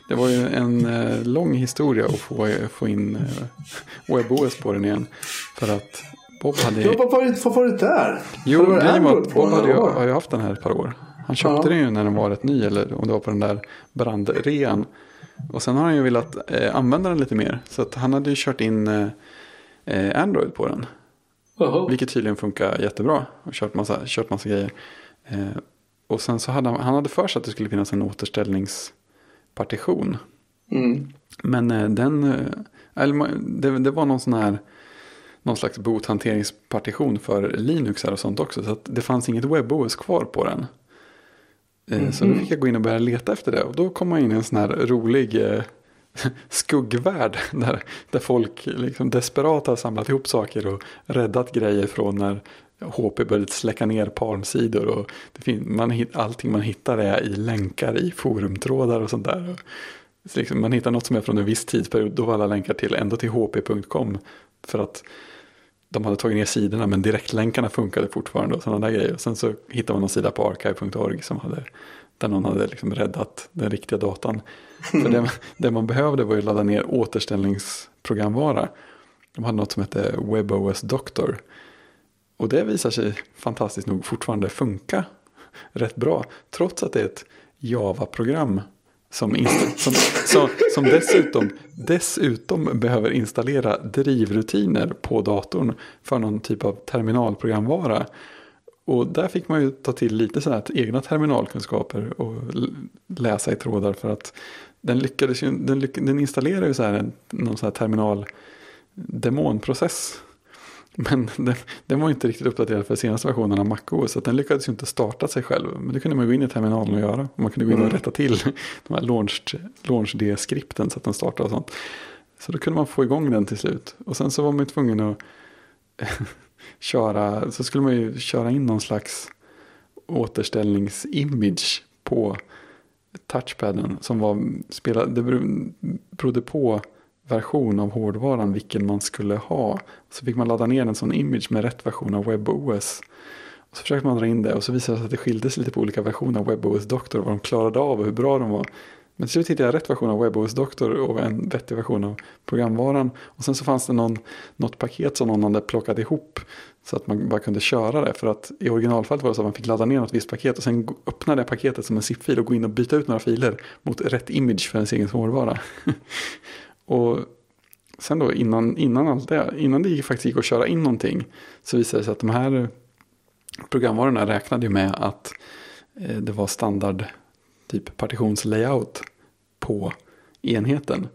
Det var ju en eh, lång historia att få, få in eh, WebOS på den igen. För att Bob hade... Ja, vad var det, vad var det där? Jo, varit grejen var att Bob hade ju, har ju haft den här ett par år. Han köpte Ja. den ju när den var rätt ny, eller om det var på den där brandrean. Och sen har han ju velat eh, använda den lite mer. Så att han hade ju kört in eh, eh, Android på den. Jaha. Vilket tydligen funkar jättebra. Och kört massa, kört massa grejer. Eh, och sen så hade han, han hade för sig att det skulle finnas en återställningspartition. Mm. Men eh, den, eh, eller, det, det var någon sån här, någon slags boothanteringspartition för Linux här och sånt också. Så det fanns inget WebOS kvar på den. Eh, Så då fick jag gå in och börja leta efter det. Och då kom man in i en sån här rolig eh, [laughs] skuggvärld. Där, där folk liksom desperat har samlat ihop saker och räddat grejer från när HP började släcka ner parnsidor. Och det fin- man, allting man hittar är i länkar i forumtrådar och sånt där. Så liksom man hittar något som är från en viss tidsperiod, då var alla länkar till ända till hp.com. För att de hade tagit ner sidorna men direktlänkarna funkade fortfarande och sådana där grejer. Sen så hittade man någon sida på archive.org som hade, där någon hade liksom räddat den riktiga datan. För det, det man behövde var ju ladda ner återställningsprogramvara. De hade något som hette WebOS Doctor. Och det visar sig fantastiskt nog fortfarande funka rätt bra. Trots att det är ett Java-program som, som, som, som, dessutom, dessutom behöver installera drivrutiner på datorn för någon typ av terminalprogramvara. Och där fick man ju ta till lite sådana här egna terminalkunskaper och läsa i trådar för att den lyckades ju, den, lyck, den installerar ju så här en, någon sån här terminal demonprocess men den, den, var inte riktigt uppdaterad för senaste versionen av MacOS. Så den lyckades ju inte starta sig själv. Men det kunde man gå in i terminalen och göra. Och man kunde gå in och mm. rätta till [laughs] de här launch-D-skripten så att den startade och sånt. Så då kunde man få igång den till slut. Och sen så var man ju tvungen att [laughs] köra, så skulle man ju köra in någon slags återställningsimage på touchpaden. Som var, spelade, det berodde på version av hårdvaran vilken man skulle ha. Så fick man ladda ner en sån image med rätt version av WebOS. Och så försökte man dra in det och så visade det sig att det skilde sig lite på olika versioner av WebOS Doctor. Vad de klarade av och hur bra de var. Men till slut hittade jag rätt version av WebOS Doctor och en vettig version av programvaran. Och sen så fanns det någon, något paket som någon hade plockat ihop. Så att man bara kunde köra det. För att i originalfallet var det så att man fick ladda ner något visst paket. Och sen öppna det paketet som en zip-fil och gå in och byta ut några filer mot rätt image för ens egen hårdvara. [laughs] Och sen då innan, innan allt det, innan det faktiskt gick att köra in någonting så visade det sig att de här programvarorna räknade ju med att eh, det var standard typ partitionslayout på enheten.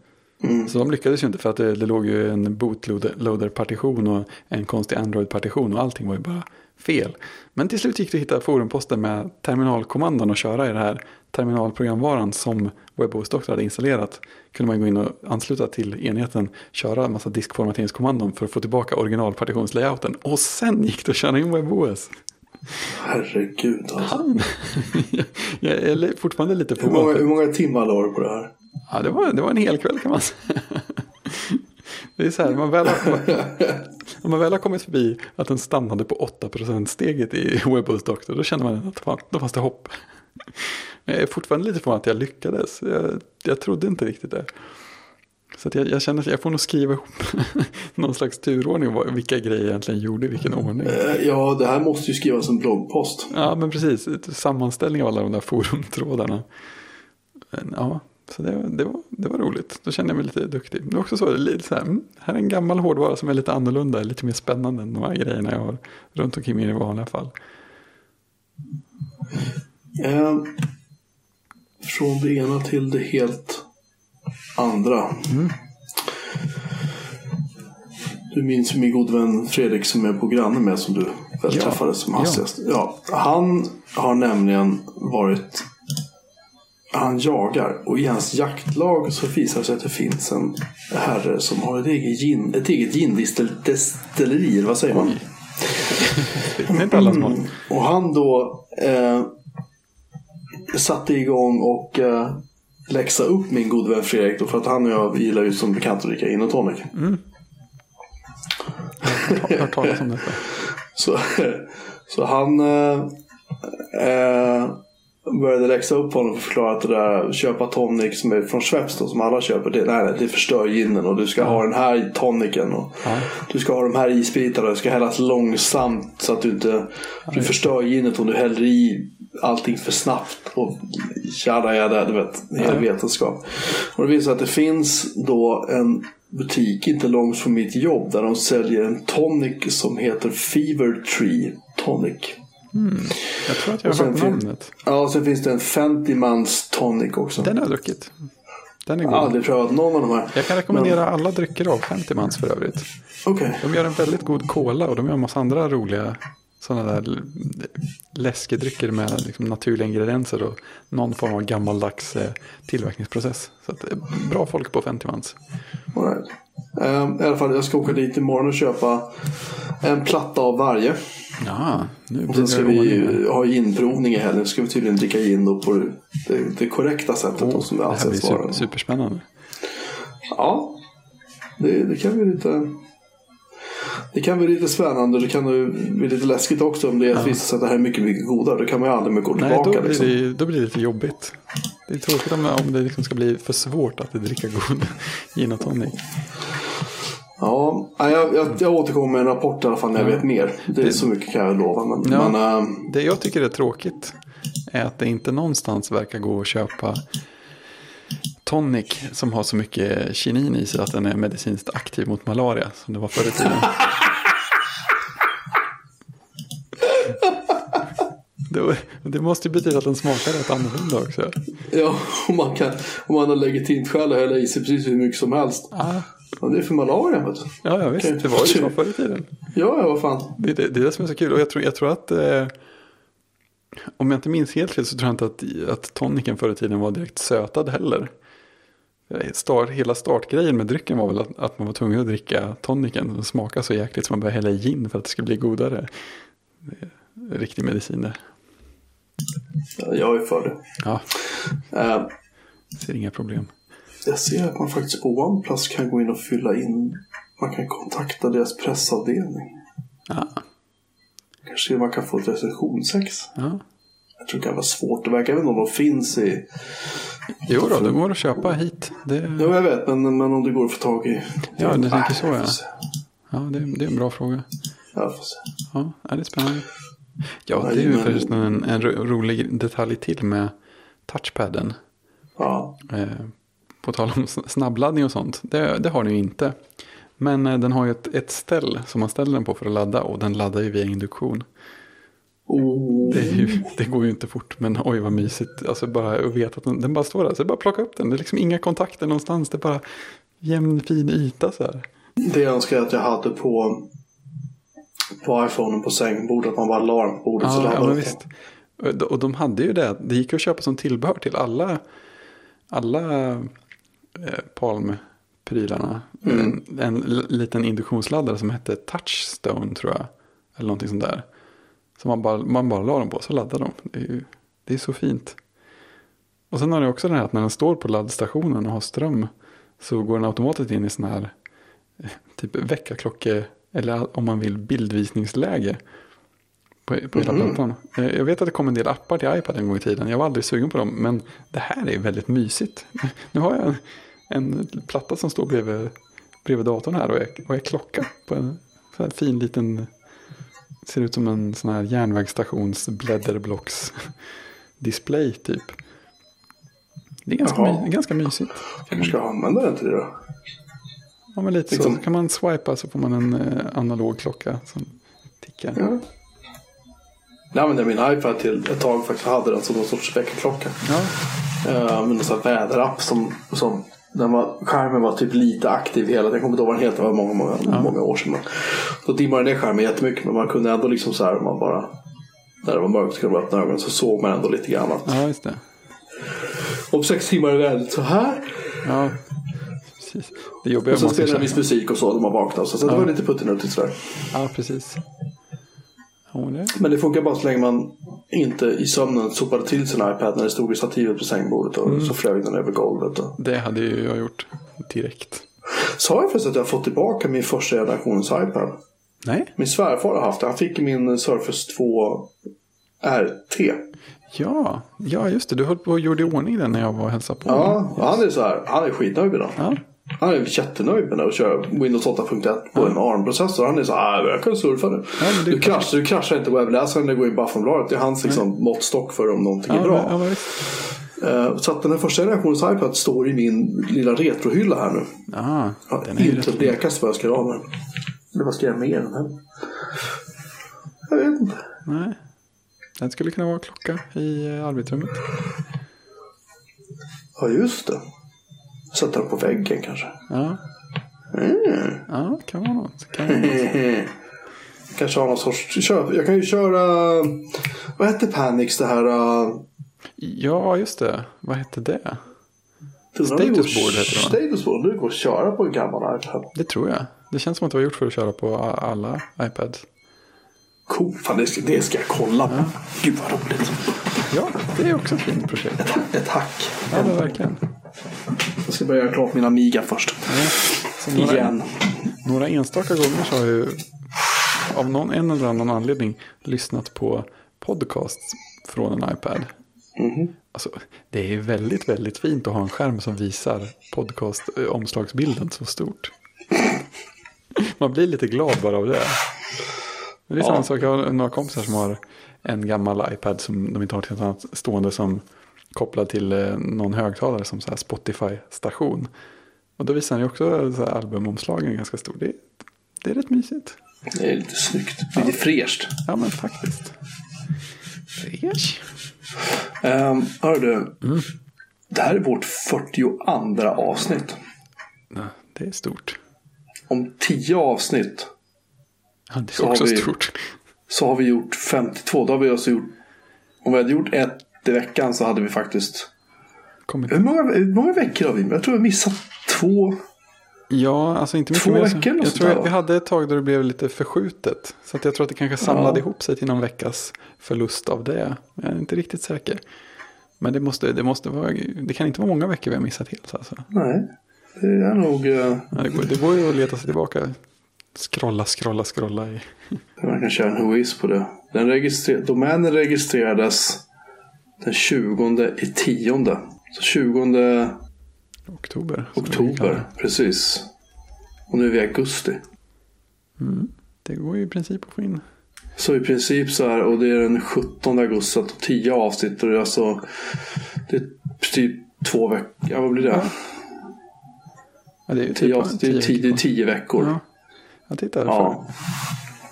Mm. Så de lyckades ju inte för att det, det låg ju en bootloader-partition och en konstig Android-partition och allting var ju bara fel. Men till slut gick det att hitta forumposter med terminalkommandon och köra i det här terminalprogramvaran som WebOS Doctor hade installerat. Kunde man gå in och ansluta till enheten, köra en massa diskformateringskommandon för att få tillbaka originalpartitionslayouten. Och sen gick det att köra in WebOS. Herregud alltså. Han, [laughs] jag är fortfarande lite på hur många, hur många timmar la du på det här? Ja, det var, det var en hel kväll kan man säga. [laughs] Det är så här, man väl har, om man väl har kommit förbi att den stannade på 8% steget i WebOS Doctor, då känner man att fan, då fanns det hopp. Men jag är fortfarande lite på att jag lyckades. Jag, jag trodde inte riktigt det. Så jag, jag, känner att jag får nog skriva ihop [laughs] någon slags turordning. Vilka grejer jag egentligen gjorde i vilken ordning. Eh, ja, det här måste ju skrivas en bloggpost. Ja, men precis. Sammanställning av alla de där forumtrådarna. Men, ja, så det, det, var, det var roligt. Då kände jag mig lite duktig. Men också så, lite så här, mm, här är en gammal hårdvara som är lite annorlunda. Lite mer spännande än de här grejerna jag har runt omkring mig i vanliga fall. Eh, från det ena till det helt andra. Mm. Du minns min god vän Fredrik som är på granne med som du väl ja. träffade som hastigast. Ja. ja. Han har nämligen varit han jagar och i hans jaktlag så visar det sig att det finns en herre som har ett eget gin, ett eget gindestilleri, vad säger man? [laughs] Mm. Och han då eh, satte igång och eh, läxa upp min gode vän Fredrik då, för att han och jag gillar ju som bekant att dricka gin och tonic. Mm. Jag har hört talas om detta. [laughs] så, så han eh, eh, började läxa upp honom och förklara att det där köpa tonic som är från Schweppes då, som alla köper. Det, nej, det förstör ginen och du ska ja. ha den här tonicen. Och ja. Du ska ha de här isbitarna. Det ska hällas långsamt så att du inte du förstör ginet om du häller i allting för snabbt. Och jada jada, du vet. Hel vetenskap. Och det visar att det finns då en butik inte långt från mitt jobb där de säljer en tonic som heter Fever Tree Tonic. Mm. Jag tror att jag har hört namnet. Ja, och sen finns det en Fentimans tonic också. Den har jag druckit. Den är god. Jag har aldrig prövat någon av de här. Jag kan rekommendera Men... alla drycker av Fentimans för övrigt. Okay. De gör en väldigt god cola och de gör en massa andra roliga sådana där läskedrycker med liksom naturliga ingredienser och någon form av gammaldags eh, tillverkningsprocess. Så att, eh, bra folk på Fentimans. Right. Um, I alla fall, jag ska åka dit imorgon och köpa en platta av varje. Ja, nu och sen ska vi ha ginprovning i helgen. ska vi tydligen dricka gin då på det, det korrekta sättet. Oh, som det, det här blir super, superspännande. Ja, det, det kan bli lite Det kan bli lite spännande. Det kan bli lite läskigt också om det är att visar sig att det här är mycket, mycket godare. Då kan man ju aldrig mer gå Nej, tillbaka. då blir, liksom. det, då blir det lite jobbigt. Det är tråkigt om, om det liksom ska bli för svårt att dricka god [laughs] gin och tonic. Ja, jag, jag, jag återkommer med en rapport i alla fall när jag vet mer. Det är så mycket kan jag lova. Men, Ja. men äh, Det jag tycker är tråkigt är att det inte någonstans verkar gå att köpa tonic som har så mycket kinin i sig att den är medicinskt aktiv mot malaria som det var förr i tiden. [laughs] Det, det måste ju betyda att den smakar rätt annorlunda också. ja, om man, kan, om man har legitimt skäl att hälla i sig precis hur mycket som helst. Ah, Ja, det är för malaria. Vet du. ja, ja, visst. Det var ju så förr i tiden. Ja, ja, vad fan. Det, det, det är det som är så kul. Och jag tror, jag tror att... Eh, om jag inte minns helt fel så tror jag inte att, att tonicen förr i tiden var direkt sötad heller. Eh, Start, hela startgrejen med drycken var väl att, att man var tvungen att dricka tonicen. och smaka så jäkligt så man började hälla i gin för att det skulle bli godare. Är riktig medicin där. Ja, Jag är för det. Ja, Äh, ser inga problem. jag ser att man faktiskt på OnePlus kan gå in och fylla in. Man kan kontakta deras pressavdelning. Ja, Kanske man kan få ett recensionsex. ja. Jag tror det kan vara svårt. Det verkar även om de finns i... Jo då, det går att köpa hit. Det, Ja, jag vet. Men, men om det går att få tag i... Ja, du tänker så, jag ja. ja, det, det är en bra fråga. Jag får se. Ja, det är spännande. Ja, det är ju förresten en, en ro- rolig detalj till med touchpadden. Ja. Eh, på tal om snabbladdning och sånt. Det, det har den ju inte. Men eh, den har ju ett, ett ställ som man ställer den på för att ladda. Och den laddar ju via induktion. Oh. Det, ju, det går ju inte fort. Men oj vad mysigt. Alltså bara att veta att den, den bara står där. Så det är bara att plocka upp den. Det är liksom inga kontakter någonstans. Det är bara jämn fin yta så här. Det önskar jag att jag hade på, på iPhonen på sängbordet. Att man bara la den på bordet så Ja, laddade ja men visst. Och de- hade ju det. Det gick att köpa som tillbehör till alla, alla eh, Palm-prylarna. En, en l- liten induktionsladdare som hette Touchstone tror jag. Eller någonting sånt där. Så man bara, man bara la dem på så laddade de. Det är, ju, det är så fint. Och sen har det också det här att när den står på laddstationen och har ström. Så går den automatiskt in i sån här eh, typ väckarklocke. Eller om man vill bildvisningsläge. På, på hela plattan. Eh, Jag vet att det kom en del appar till iPad en gång i tiden. Jag var aldrig sugen på dem. Men det här är väldigt mysigt. [laughs] Nu har jag en, en platta som står bredvid, bredvid datorn här. Och är, och är klocka på en sån fin liten. Ser ut som en sån här järnvägsstations blädderblocks display typ. Det är ganska, my, ganska mysigt. Kanske ska jag använda den till det då. Ja, men lite Liksom- så. kan man swipa så får man en eh, analog klocka som tickar. Ja. Jag använde min iPad till ett tag faktiskt. Hade den som någon sorts väckarklocka. Ja, Uh, med någon sån här väderapp som, som den var, skärmen var typ lite aktiv hela tiden. Jag kommer inte ihåg vad den heter, det var många, många, många år sedan. Då dimmade den ner skärmen jättemycket men man kunde ändå liksom så här, man bara när det var mörkt skulle man öppna ögonen så såg man ändå lite grann att ja just det. om sex timmar är vädret så här. Ja, precis. Det jobbiga Och ska spelade köra. viss musik och så när man vaknade. Så, så det var lite puttinuttigt sådär. Ja, precis. Ja, det. Men det funkar bara så länge man inte i sömnen sopade till sin iPad när det stod i stativet på sängbordet och så flög den över golvet. Och... det hade ju jag gjort direkt. Sa jag förresten att jag fått tillbaka min första generationens iPad? Nej, Min svärfar har haft det. Han fick min Surface 2 RT. ja, ja just det. Du höll på och gjorde i ordning den när jag var och hälsade på. Ja, han är så här. Han är skitnöjd den. Ja, Han är jättenöjd med den och kör Windows 8.1 på en ARM-processor. Han är så här, "Ah, jag kan surfa nu. Ja, du, kraschar, du kraschar inte webbläsaren, det går in på Aftonbladet. Det är hans liksom, måttstock för om någonting ja, är bra. ja. Eh, Så att den här första generationens iPad står i min lilla retrohylla här nu. Jag den är inte blekast vad jag ska göra med den. Eller vad ska jag med den? här? Jag vet inte. Nej, den skulle kunna vara klocka i eh, arbetsrummet. Ja, just det. Sätta den på väggen kanske. Ja, Mm. ja kan vara något. Kan vara något. [laughs] Kanske ha någon sorts... Jag kan ju köra... Vad hette Panix det här? Uh, Ja, just det. Vad hette det? Statusboard heter det? Statusboard. Det går att köra på en gammal iPad. Det tror jag. Det känns som att det var gjort för att köra på alla iPads. Cool. Fan, det ska, det ska jag kolla på. Gud vad roligt. Ja, det är också ett fint projekt. Ett hack. Ja, verkligen. Jag ska börja göra klart min Amiga först. Så några, Igen. några enstaka gånger så har ju av någon en eller annan anledning lyssnat på podcasts från en iPad. Mhm. Alltså, det är väldigt, väldigt fint att ha en skärm som visar podcast-omslagsbilden så stort. Man blir lite glad bara av det. Men Det är samma Ja. sak, jag har några kompisar som har en gammal iPad som de inte har till något annat stående som kopplad till eh, någon högtalare som så här Spotify-station. Och då visar han ju också så här albumomslagen ganska stor. Det, det är rätt mysigt. Det är lite snyggt. Lite fräscht. Ja men faktiskt. Fresh. Um, hör du. Det här är vårt 42 avsnitt. Ja, det är stort. Om 10 avsnitt Ja, det är Så har också vi- stort. så har vi gjort 52. Då har vi alltså gjort... Om vi hade gjort ett i veckan så hade vi faktiskt... Kommit. Hur många, hur många veckor har vi? Jag tror vi missat två. Ja, alltså inte mycket Två mer. veckor jag tror att vi hade ett tag då det blev lite förskjutet. Så att jag tror att det kanske samlade Ja. ihop sig till någon veckas förlust av det. Jag är inte riktigt säker. Men det, måste, det, måste vara, det kan inte vara många veckor vi har missat helt. Alltså. Nej, det är nog... eh, Ja, det, går, det går ju att leta sig tillbaka. Scrolla, scrolla, scrolla. I. Man kan köra en whois på det. Den registrer- domänen registrerades den 20 i tionde. Så 20 Oktober. oktober, precis. Och nu är vi i augusti. det. Mm. Det går ju i princip att få in. Så i princip så här, och det är den 17 augusti, så att 10 avsnitt. Och det är alltså, det är typ två veckor, ja vad blir det? Ja, det är ju 10 typ tio 10 det är veckor. 10 veckor. Ja, jag tittar. Ja.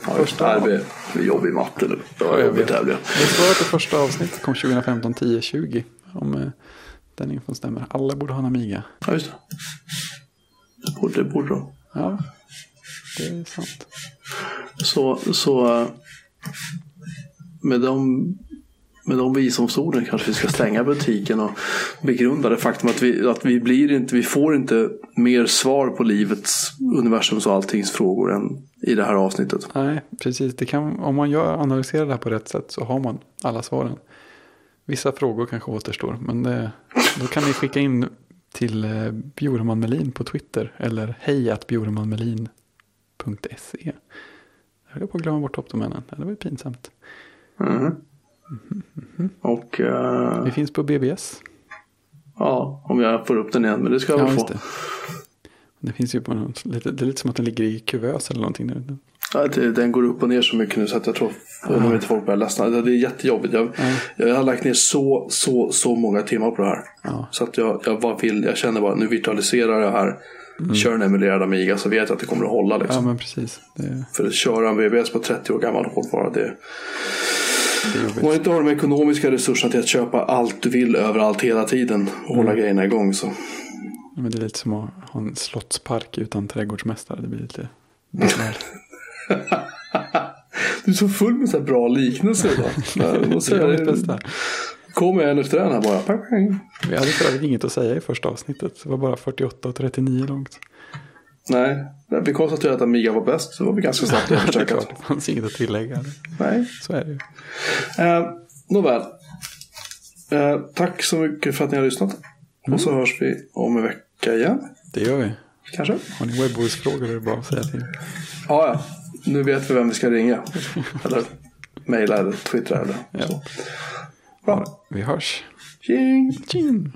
Ja, det. Första- Det blir jobbig matte nu. Det var jobbigt vet. här blev. Det står att det första avsnittet kom 2015 10-20. Om eh, den infon stämmer. Alla borde ha en Amiga. Ja, just det. Det borde, det borde de. Ja, det är sant. Så, så eh, med de, med de visdomsorden kanske vi ska stänga butiken och begrunda det faktum att vi, att vi blir inte, vi får inte mer svar på livets, universums och alltings frågor än i det här avsnittet. Nej, precis. Det kan, om man gör, analyserar det här på rätt sätt så har man alla svaren. Vissa frågor kanske återstår, men det, då kan ni skicka in till eh, Bjurman Melin på Twitter eller hejatbjurmanmelin.se. Jag höll på att glömma bort toppdomänen. Det var ju pinsamt. Mhm. Och eh, Vi finns på BBS. ja, om jag får upp den igen, men det ska jag Ja, väl få. det. Det finns ju på något, lite, det är lite som att den ligger i kuvös eller någonting nu. Ja, det, den går upp och ner så mycket nu så att jag tror om inte folk börjar ledsna. Det är jättejobbigt. Jag, jag har lagt ner så, så, så många timmar på det här. Ja. Så att jag, jag, bara vill, jag känner bara nu virtualiserar jag här. Kör en emulerad Amiga så vet jag att det kommer att hålla. ja, Liksom. men precis. Det, För att köra en BBS på 30 år gammal hårdvara. Det, om man inte har de ekonomiska resurserna till att köpa allt du vill överallt hela tiden och hålla grejerna igång så. Men det är lite som att ha en slottspark utan trädgårdsmästare. Det blir lite. [laughs] Du är så full med så här bra liknelser idag. [laughs] Jag Det är mitt bästa. Kommer en efter en här bara. Vi hade för övrigt inget att säga i första avsnittet. Det var bara 48 och 39 långt. Nej, vi konstaterade att Amiga var bäst. Så var vi ganska snabbt [laughs] klart, det fanns inget att tillägga. Nej. Så är det ju. Eh, nåväl. Eh, tack så mycket för att ni har lyssnat. Och så hörs vi om en vecka igen. Det gör vi. Kanske. Har ni webbhålsfrågor är det bara att säga till. Ja, ja. Nu vet vi vem vi ska ringa. [laughs] eller mejla eller twittra eller Ja. så. Bra. Vi hörs. Tjing! Tjing!